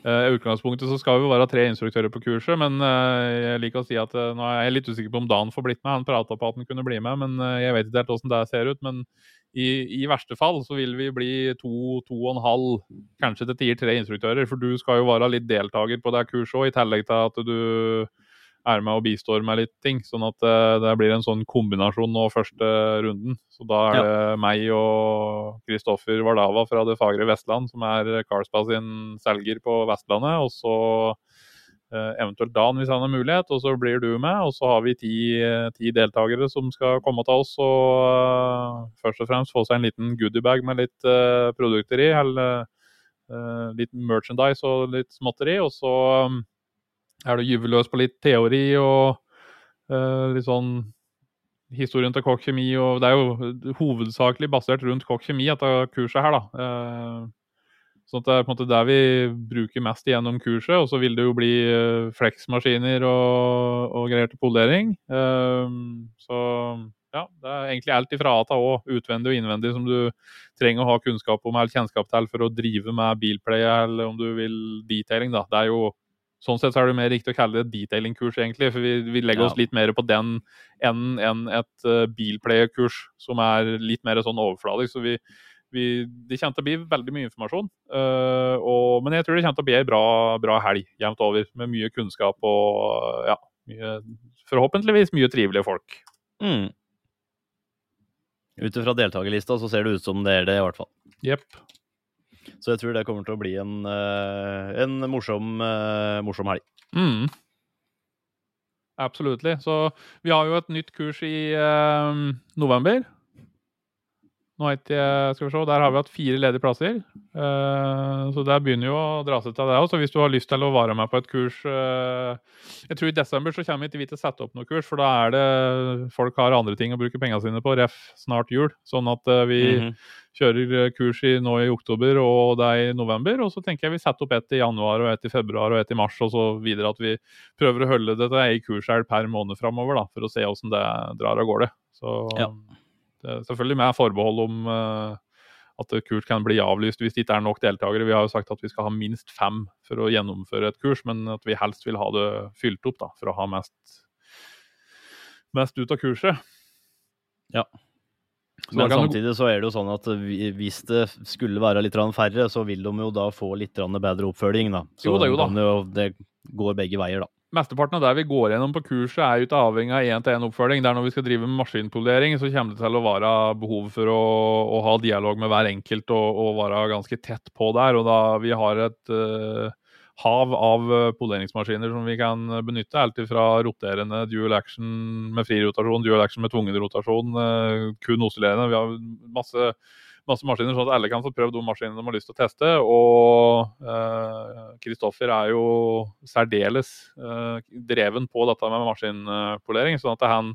uh, I utgangspunktet så skal vi være tre instruktører på kurset, men uh, jeg liker å si at uh, nå er jeg litt usikker på om Dan får blitt med. Han prata på at han kunne bli med, men jeg vet ikke helt åssen det ser ut. Men i, i, verste fall så vil vi bli to, to og en halv, kanskje til tider tre instruktører. For du skal jo være litt deltaker på det kurset òg, i tillegg til at du er med og bistår med litt ting. Sånn at uh, det blir en sånn kombinasjon nå første runden. Så da er ja. det meg og Kristoffer Vardava fra det fagre Vestland, som er Carlsberg sin selger på Vestlandet. Og så eventuelt Dan, hvis han har mulighet. Og så blir du med. Og så har vi ti, ti deltakere som skal komme til oss og først og fremst få seg en liten goodiebag med litt produkter i. Eller litt merchandise og litt småtteri. Og så um, er du gyve løs på litt teori og uh, litt sånn historien til Kokk kjemi. Og det er jo hovedsakelig basert rundt Kokk kjemi, dette kurset her, da. Uh, sånn det er på en måte der vi bruker mest gjennom kurset. Og så vil det jo bli uh, fleksmaskiner og, og, greier til polering. så ja, det er egentlig alt ifra A til Å, utvendig og innvendig, som du trenger å ha kunnskap om eller kjennskap til for å drive med bilplay, eller om du vil detailing, da. Det er jo Sånn sett så er det mer riktig å kalle det detailing-kurs, egentlig. For vi, vi legger Ja. oss litt mer på den enn enn et uh, bilplayer-kurs, som er litt mer sånn overfladisk. Så vi, vi, det kommer til å bli veldig mye informasjon. Uh, og, men jeg tror det kommer til å bli ei bra, bra helg jevnt over, med mye kunnskap og ja, mye, forhåpentligvis mye trivelige folk. Mm. Ut ifra deltakerlista så ser det ut som det er det, i hvert fall. Jepp. Så jeg tror det kommer til å bli en, eh, en morsom, eh, morsom helg. Mm. Absolutt. Så vi har jo et nytt kurs i eh, november. Nå vet jeg, skal vi se, Der har vi hatt fire ledige plasser. Eh, så der begynner jo å dra seg til det òg. Hvis du har lyst til å være med på et kurs eh, Jeg tror i desember så kommer ikke vi til å sette opp noe kurs, for da er det folk har andre ting å bruke pengene sine på. Ref snart jul. Sånn at vi vi -hmm. kjører eh, kurs i, nå i oktober og det er i november. Og så tenker jeg vi setter opp et i januar og et i februar og et i mars og så videre. At vi prøver å holde det til ei kurshelg per måned framover da, for å se åssen det drar av gårde. Så Ja. Er selvfølgelig med forbehold om eh, at et kurs kan bli avlyst hvis det ikke er nok deltakere. Vi har jo sagt at vi skal ha minst fem for å gjennomføre et kurs, men at vi helst vil ha det fylt opp da, for å ha mest, mest ut av kurset. Ja. Så Men samtidig så er det jo sånn at hvis det skulle være litt færre, så vil de jo da få litt bedre oppfølging, da. Så Jo da, jo da. det går begge veier, da. Mesteparten av det vi går gjennom på kurset, er jo ikke avhengig av én-til-én-oppfølging. Det er når vi skal drive med maskinpolering, så kommer det til å være behov for å, å ha dialog med hver enkelt og, og være ganske tett på der. Og da vi har et uh, hav av eh, poleringsmaskiner som vi kan benytte, alt fra roterende dual action med fri rotasjon, dual action med tvungen rotasjon, uh, kun oscillerende. Vi har masse masse maskiner, sånn at alle kan få prøvd de maskinene de har lyst til å teste. Og Kristoffer er jo særdeles eh, dreven på dette med maskinpolering. sånn at han,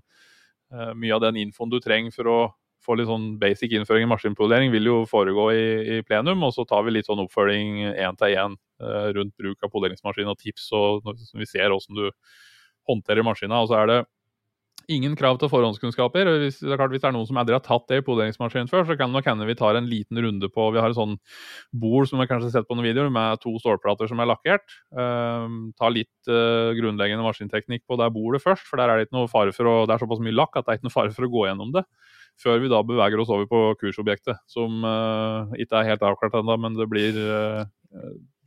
eh, mye av den infoen du trenger for å få litt sånn basic innføring i maskinpolering, vil jo foregå i, i plenum. Og så tar vi litt sånn oppfølging én til én eh, rundt bruk av poleringsmaskin og tips, og når vi ser hvordan du håndterer maskina. Og så er det ingen krav til forhåndskunnskaper. Hvis det er klart hvis det er noen som aldri har tatt det i poleringsmaskin før, så kan nok hende vi tar en liten runde på Vi har et sånn bord som vi kanskje har sett på noen videoer, med to stålplater som er lakkert. Um, ta litt uh, grunnleggende maskinteknikk på det bordet først, for der er det ikke noe fare for å, det er såpass mye lakk at det er ikke noe fare for å gå gjennom det. Før vi da beveger oss over på kursobjektet, som uh, ikke er helt avklart ennå, men det blir uh,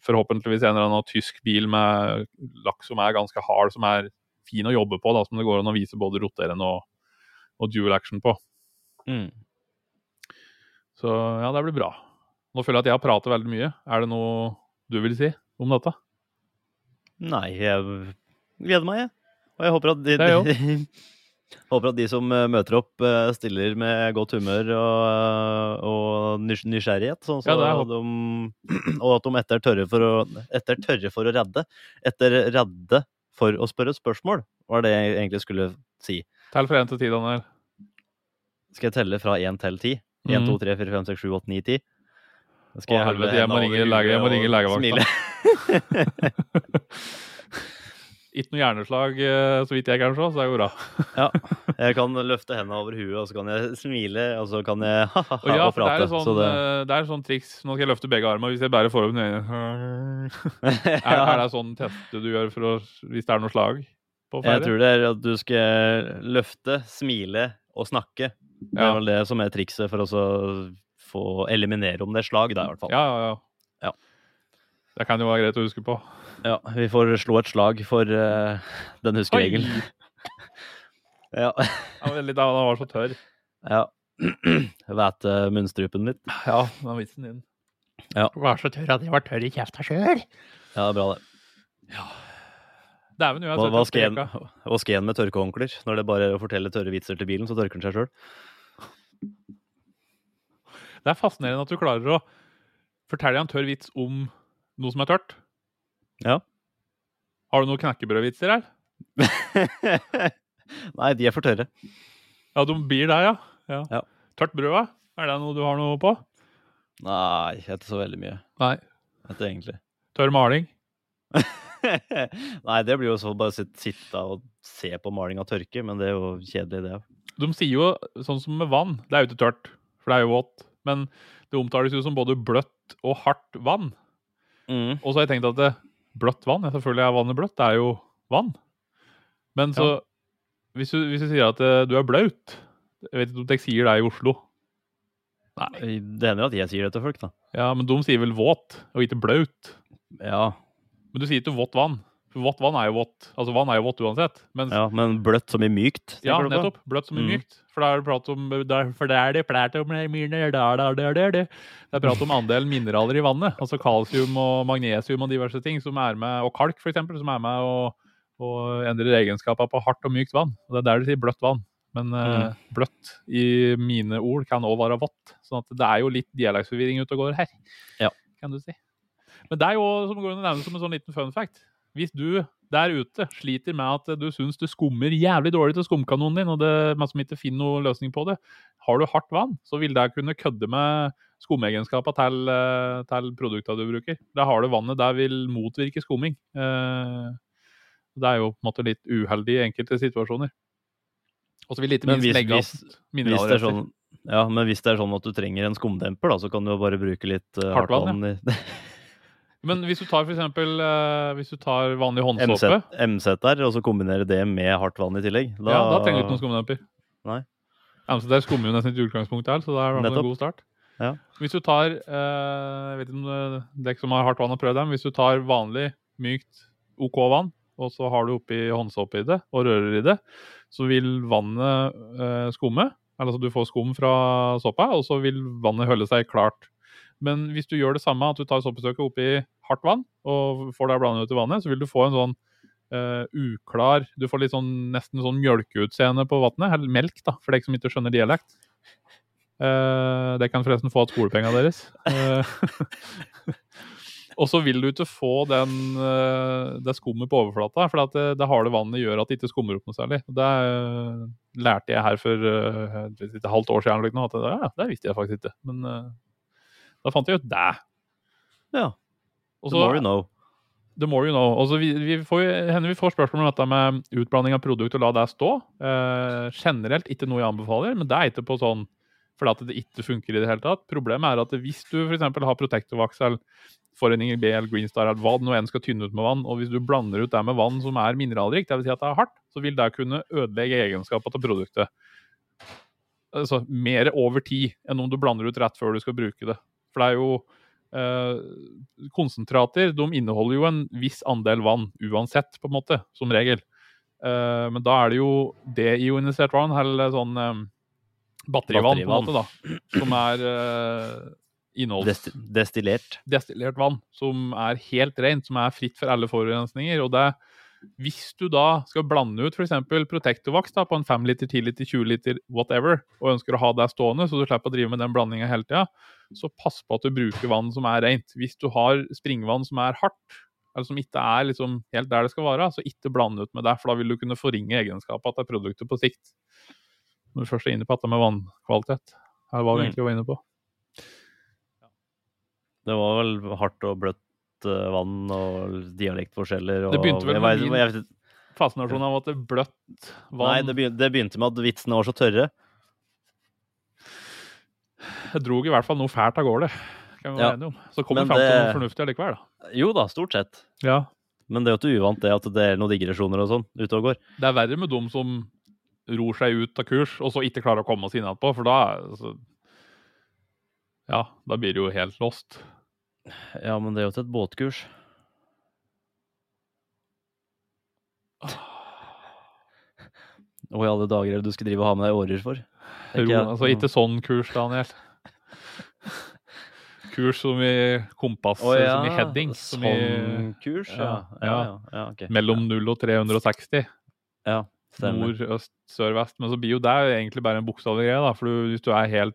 forhåpentligvis en eller annen tysk bil med lakk som er ganske hard, som er fin å jobbe på, da, som det går an å vise både roterende og, og dual action på. Mm. Så ja, det blir bra. Nå føler jeg at jeg har pratet veldig mye. Er det noe du vil si om dette? Nei, jeg gleder meg, jeg. Og jeg håper at de, er håper at de som eh, møter opp, eh, stiller med godt humør og, og nys- nysgjerrighet. Sånn så Ja, de, og at de etter tørre for å, etter tørre for å redde. Etter redde for å spørre spørsmål, var det jeg egentlig skulle si. Tell fra én til ti, Daniel. Skal jeg telle fra én til ti? Én, Mhm. to, tre, fire, fem, seks, sju, åtte, ni, ti? Å, helvete, jeg må ringe legevakta. Ikke noe hjerneslag, eh, så vidt jeg kan se, så det går bra. Ja, jeg kan løfte hendene over huet, og så kan jeg smile, og så kan jeg ha-ha-ha Og ja, og prate. det er sånn, så det, eh, det er sånn triks. Nå skal jeg løfte begge armene. Hvis jeg bare får opp den er, er det sånn teste du gjør for å, hvis det er noe slag på jeg tror det er at du skal løfte, smile og snakke. Det Ja. er vel det som er trikset for å få eliminere om det er slag, da, i hvert fall. Ja, ja, ja. Ja. Det kan jo være greit å huske på. Ja, vi får slå et slag for uh, den huskeregelen. Ja. Ja, men litt, da, den var så tørr. ja. Væte munnstrupen litt. Ja, den var vitsen din. Ja. Var så tørr at jeg var tørr i kjefta sjøl. Ja, det er bra, det. Dæven, jo, Hva, hva, skal en med tørkehåndklær? Når det bare å fortelle tørre vitser til bilen, så tørker den seg sjøl. Det er fascinerende at du klarer å fortelle en tørr vits om noe som er tørt. Ja. Har du noen knekkebrødvitser her? Nei, de er for tørre. Ja, de blir der, ja. ja. Ja. Tørt brød, da? Er det noe du har noe på? Nei, ikke så veldig mye. Nei. Etter egentlig. Tørr maling? Nei, det blir jo sånn bare sitt- sitte og se på malinga tørke, men det er jo kjedelig, det. De sier jo sånn som med vann. Det er jo ikke tørt, for det er jo vått. Men det omtales jo som både bløtt og hardt vann. Mm. Og så har jeg tenkt at det, bløtt vann. Ja, selvfølgelig er vannet bløtt, det er jo vann. Men så hvis, du, hvis du sier at eh, du er blaut Jeg vet ikke om dere sier det i Oslo. Nei. Det hender at jeg sier det til folk, da. Ja, men de sier vel våt, og ikke blaut. Ja, Men du sier ikke vått vann. Vått vann er jo vått. Altså vann er jo vått uansett. Mens, ja, men bløtt som i mykt? Ja, nettopp. Bløtt som i Mm. mykt. For det er prat om der, For det er det plært om mine, der, der, der, der, der. Det er prat om andelen mineraler i vannet. Altså kalsium og magnesium og diverse ting som er med, og kalk eksempel, som er med og, og endrer egenskapene på hardt og mykt vann. Og det er der de sier bløtt vann. Men eh, bløtt i mine ord kan òg være vått. sånn at det er jo litt dialektsforvirring ute og går her. Ja. Kan du si. Men det er jo som går under å som en sånn liten fun fact. Hvis du der ute sliter med at du syns du skummer jævlig dårlig til skumkanonen din, og det, man som ikke finner noen løsning på det, har du hardt vann, så vil det kunne kødde med skumegenskapene til, eh, til produktene du bruker. Da har du vannet, der vil motvirke skumming. Eh, Det er jo på en måte litt uheldig i enkelte situasjoner. Og så vil ikke minst hvis- legge av er mineralrester. sånn, ja, men hvis det er sånn at du trenger en skumdemper, da, så kan du jo bare bruke litt uh, Hardt vann, vann. Men hvis du tar for eksempel eh, Hvis du tar vanlig håndsåpe MZ der, og så kombinerer det med hardt vann i tillegg. Da, Ja, da trenger du ikke noen skumdemper. Nei. Der skummer jo nesten ikke utgangspunktet her, så da er Nettopp. en god start. Ja. Hvis du tar eh, Jeg vet ikke om det- dere som har hardt vann har prøvd dem. Hvis du tar vanlig, mykt OK vann, og så har du oppi håndsåpe i det, og rører i det, så vil vannet eh, skumme. Eller altså du får skum fra såpa, og så vil vannet holde seg klart. Men hvis du gjør det samme, at du tar såpestykket oppi hardt vann, og får det blandet ut i vannet, så vil du få en sånn uh, uklar Du får litt sånn nesten sånn mjølkeutseende på vannet. Eller melk, da, for deg som ikke skjønner dialekt. Uh, det kan forresten få av skolepengene deres. Uh, og så vil du ikke få den, det skummet på overflata, for det, det harde vannet gjør at det ikke skummer opp noe særlig. Det lærte jeg her for et halvt år siden. At det, ja, det visste jeg faktisk ikke. Men da fant jeg ut det. Ja, the more you know. The more you know. Også, vi, vi får, henne, vi får spørsmål om dette med utblanding av produkt og la det stå. Eh, generelt ikke noe jeg anbefaler, men det er ikke på sånn fordi at det ikke funker i det hele tatt. Problemet er at hvis du f.eks. har Protectovax eller Foreninger B eller Greenstar eller hva det nå enn skal tynne ut med vann, og hvis du blander ut det med vann som er mineralrikt, dvs. Si at det er hardt, så vil det kunne ødelegge egenskapene til produktet. Altså mer over tid enn om du blander ut rett før du skal bruke det. For det er jo eh, Konsentrater de inneholder jo en viss andel vann uansett, på en måte, som regel. Eh, men da er det jo deionisert vann, eller sånn eh, batterivann, på en måte, da, som er innholds Desti destillert. destillert vann som er helt rent, som er fritt for alle forurensninger. Og det, hvis du da skal blande ut f.eks. Protectovax da, på en 5 liter, 10 liter, 20 liter, whatever, og ønsker å ha det stående, så du slipper å drive med den blandinga hele tida, så pass på at du bruker vann som er rent. Hvis du har springvann som er hardt, eller som ikke er liksom helt der det skal være, så ikke blande ut med det, for da vil du kunne forringe egenskapene til produktet på sikt. Når du først er inne på dette med vannkvalitet, her var vi Mm. egentlig var inne på. Det var vel hardt og bløtt eh, vann og dialektforskjeller. Og, Det begynte vel med jeg, jeg vet fascinasjon av at det er bløtt vann Nei, det begynte, det begynte med at vitsene var så tørre. Jeg drog i hvert fall noe fælt av gårde. Kan vi være Ja. enige om. Så kom vi fram til noe fornuftig allikevel, da. Jo da, stort sett. Ja. Men det er jo ikke uvant det at det er noen digresjoner og sånn ute og går. Det er verre med dem som ror seg ut av kurs, og så ikke klarer å komme oss innad på for da altså, Ja, da blir det jo helt lost. Ja, men det er jo til et båtkurs. Hva i alle dager er det du skal drive og ha med deg årer for? Ro, altså ikke sånn kurs, Daniel. Kurs som i kompass, oh, ja, som i heading. Som i sånn kurs, ja. Ja, Ja, ja, mellom 0 og 360. Ja, stemmer. Nord, øst, sør, vest. Men så blir jo det egentlig bare en bokstavelig greie, da. For du, hvis du er helt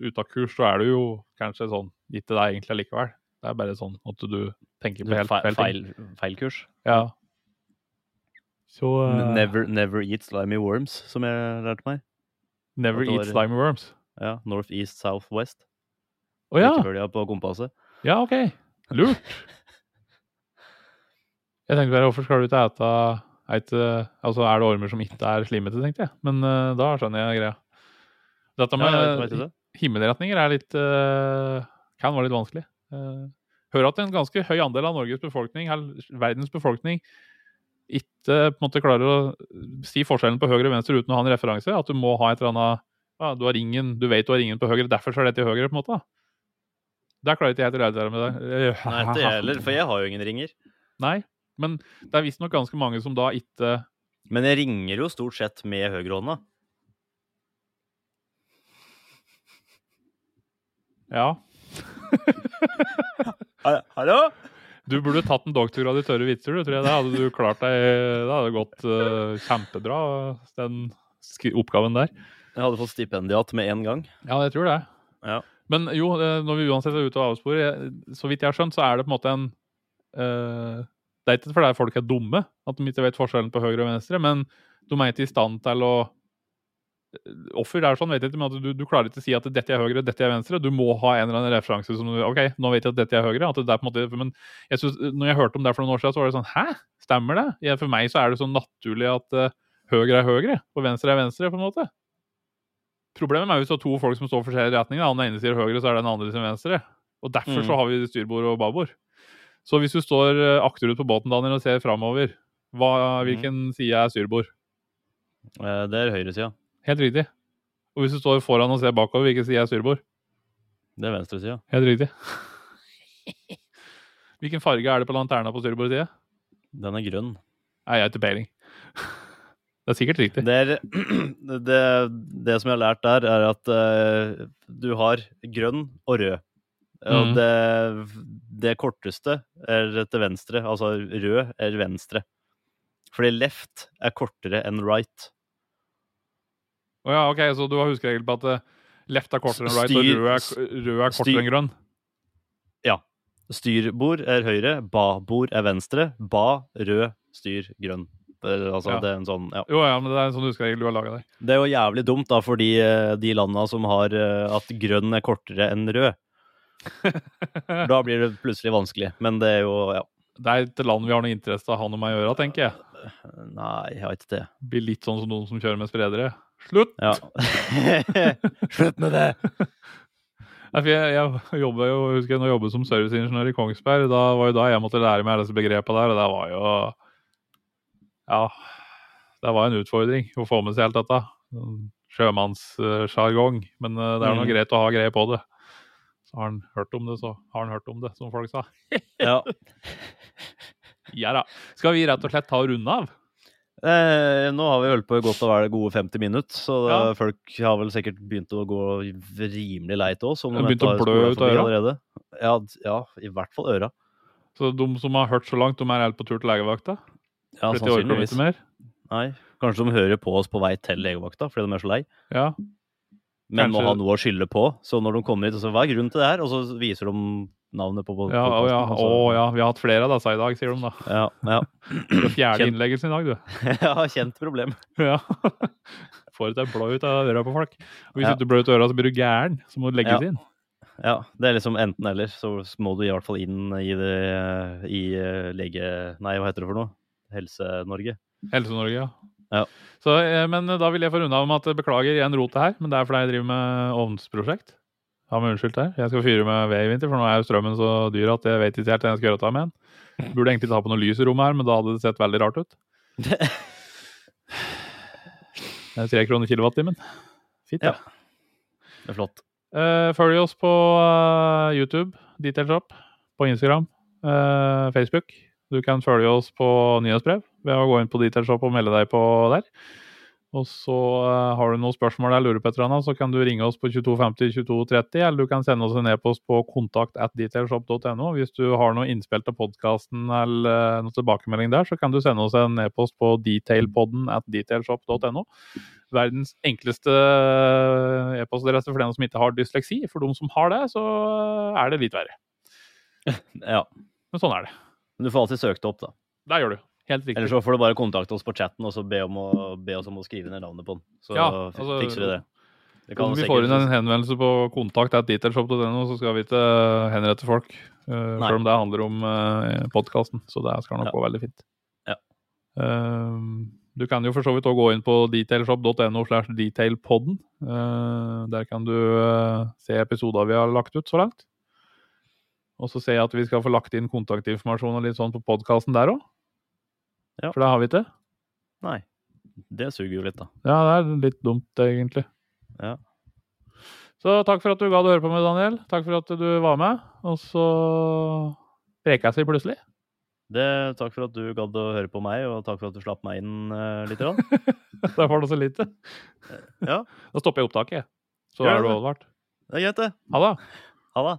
ute av kurs, så er du jo kanskje sånn gitt til deg egentlig likevel. Det er bare sånn at du tenker på helt Feil, feil ting. feil, kurs. Ja. Så uh, Never, never eat slimy worms, som jeg lærte meg. Never eat var- slimy worms. Ja, North, east, south, west. Å ja. Rekkefølga på kompasset. ja, OK. Lurt. Jeg tenkte bare, hvorfor skal du ikke ete ete Altså, er det ormer som ikke er slimete, tenkte jeg. Men uh, da skjønner jeg greia. Dette Ja, med jeg vet, vet? Himmelretninger er litt uh, Kan være litt vanskelig. Uh, hører at en ganske høy andel av Norges befolkning, verdens befolkning, ikke på en måte klarer å si forskjellen på høyre og venstre uten å ha en referanse. At du må ha et eller annet ja, du, har ringen, du vet du har ringen på høyre, derfor så er det til høyre. på en måte. Der klarer ikke jeg til å lære med deg. Nei, ikke jeg heller, for jeg har jo ingen ringer. Nei, men det er visstnok ganske mange som da ikke Men jeg ringer jo stort sett med høyrehånda. Ja. Hallo? Du burde tatt en doktorgrad i tørre vitser, du, tror jeg. Da hadde du klart deg Det hadde gått uh, kjempebra, den oppgaven der. Jeg hadde fått stipendiat med en gang. Ja, jeg tror det. Ja. Men jo, eh, når vi uansett er ute og avsporer, så vidt jeg har skjønt, så er det på en måte en uh, Det er ikke fordi folk er dumme, at de ikke vet forskjellen på høyre og venstre, men de er ikke i stand til å Offer er sånn, vet jeg ikke, men at du, du, klarer ikke å si at dette er høyre, dette er venstre. Du må ha en eller annen referanse som OK, nå vet jeg at dette er høyre. At det er på en måte, men jeg synes, når jeg hørte om det for noen år siden, så var det sånn Hæ? Stemmer det? Jeg, for meg så er det sånn naturlig at uh, høyre er høyre, og venstre er venstre, på en måte. Problemet er hvis du har to folk som står for forskjellige retninger. Den ene sier høyre, så er den andre sier venstre. Og Derfor mm. så har vi styrbord og babord. Så hvis du står eh, akterut på båten Daniel, og ser framover, hvilken mm. side er styrbord? Eh, det er høyresida. Helt riktig. Og hvis du står foran og ser bakover, hvilken side er styrbord? Det er venstresida. Helt riktig. Hvilken farge er det på lanterna på styrbord side? Den er grønn. Nei, jeg har ikke peiling. Det er sikkert riktig. Det, er, det, det, som jeg har lært der, er at uh, du har grønn og rød. Og mm. det, det, korteste er til venstre, altså rød er venstre. Fordi left er kortere enn right. Oh ja, OK, så du har huskeregel på at eh, left er kortere enn right, styr, og rød er, er kortere enn grønn? Ja. Styrbord er høyre, babord er venstre. Ba, rød, styr, grønn. Altså, ja. det er en sånn, ja. Jo, ja, men det er en sånn huskeregel du har laga der. Det er jo jævlig dumt, da, for de, eh, de landa som har eh, at grønn er kortere enn rød. da blir det plutselig vanskelig. Men det er jo, ja. Det er et land vi har noe interesse av å ha noe med å gjøre, tenker jeg. Nei, jeg har ikke det. Blir litt sånn som noen som kjører med spredere. Slutt! Ja. Slutt med det! Jeg, jeg jobba jo, husker jeg, når jeg jobbet som serviceingeniør i Kongsberg. Da var jo da jeg måtte lære meg disse begrepene der, og det var jo ja, det var en utfordring å få med seg helt dette. Sjømannssjargong. Men uh, det er noe mm. greit å ha greie på det. Så har han hørt om det, så har han hørt om det, som folk sa. ja. ja da. Skal vi rett og slett ta og runde av? Eh, nå har vi holdt på i godt og vel gode 50 minutter, så ja. folk har vel sikkert begynt å gå rimelig lei til oss. begynt å blø ut av øra? Ja, ja, i hvert fall øra. Så de som har hørt så langt, de er helt på tur til legevakta? Ja, sannsynligvis. Nei, kanskje de hører på oss på vei til legevakta fordi de er så lei. Ja. Men kanskje... må ha noe å skylde på. Så når de kommer hit, så hva er grunnen til det her? Og så viser de navnet på podkasten. Ja, ja. Så... å ja, vi har hatt flere av disse i dag, sier de da. Ja, ja. Fjerde kjent... innleggelsen i dag, du. ja, kjent problem. ja. Får deg blå ut av øra på folk. Og hvis ja. du blør ut øra, så blir du gæren. Så må du legges ja. inn. Ja, det er liksom enten-eller. Så må du i hvert fall inn i, det, i eh, lege... Nei, hva heter det for noe? Helse-Norge. Helse-Norge, ja. ja. Så, eh, men da vil jeg få unna om med at beklager igjen rotet her, men det er fordi jeg driver med ovnsprosjekt. Ha meg unnskyldt her. Jeg skal fyre med ved i vinter, for nå er jo strømmen så dyr at jeg vet ikke helt hva jeg skal gjøre av med den. Burde egentlig ta på noe lys i rommet her, men da hadde det sett veldig rart ut. Det er tre kroner kilowattimen. Fint, ja. Det er flott. Uh, følg oss på uh, YouTube, Detailshop, på Instagram, uh, Facebook. Du kan følge oss på nyhetsbrev ved å gå inn på Detailshop og melde deg på der. Og så uh, har du noen spørsmål jeg lurer på et eller annet, så kan du ringe oss på 2250 2230, eller du kan sende oss en e-post på kontakt at detailshop.no. Hvis du har noe innspill til podkasten eller uh, noe tilbakemelding der, så kan du sende oss en e-post på detailpodden at detailshop.no. Verdens enkleste eh, e-postadresse for den som ikke har dysleksi. For de som har det, så er det litt verre. ja. Men sånn er det. Men du får alltid søkt opp, da. Det gjør du. Helt riktig. Eller så får du bare kontakte oss på chatten og så be, om å, be oss om å skrive ned navnet på den. Så ja, altså, fikser vi det. det om vi får inn en henvendelse på kontakt at detailshop.no, så skal vi ikke eh, henrette folk. Uh, selv om det handler om uh, podkasten. Så det skal nok ja. gå veldig fint. Ja. Uh, du kan jo for så vidt òg gå inn på detailshop.no slash detailpodden. Uh, der kan du se episoder vi har lagt ut så langt. Og så ser jeg at vi skal få lagt inn kontaktinformasjon og litt sånn på podkasten der òg. Ja. For det har vi ikke. Nei. Det suger jo litt, da. Ja, det er litt dumt, egentlig. Ja. Så takk for at du gadd å høre på meg, Daniel. Takk for at du var med. Og så prekas vi plutselig. Det, takk for at du gadd å høre på meg, og takk for at du slapp meg inn uh, litt. Grann. Der var det så lite. Ja. Da stopper jeg opptaket, jeg. Så Gjør er du advart. Det er greit, det. Ha det. Ha det.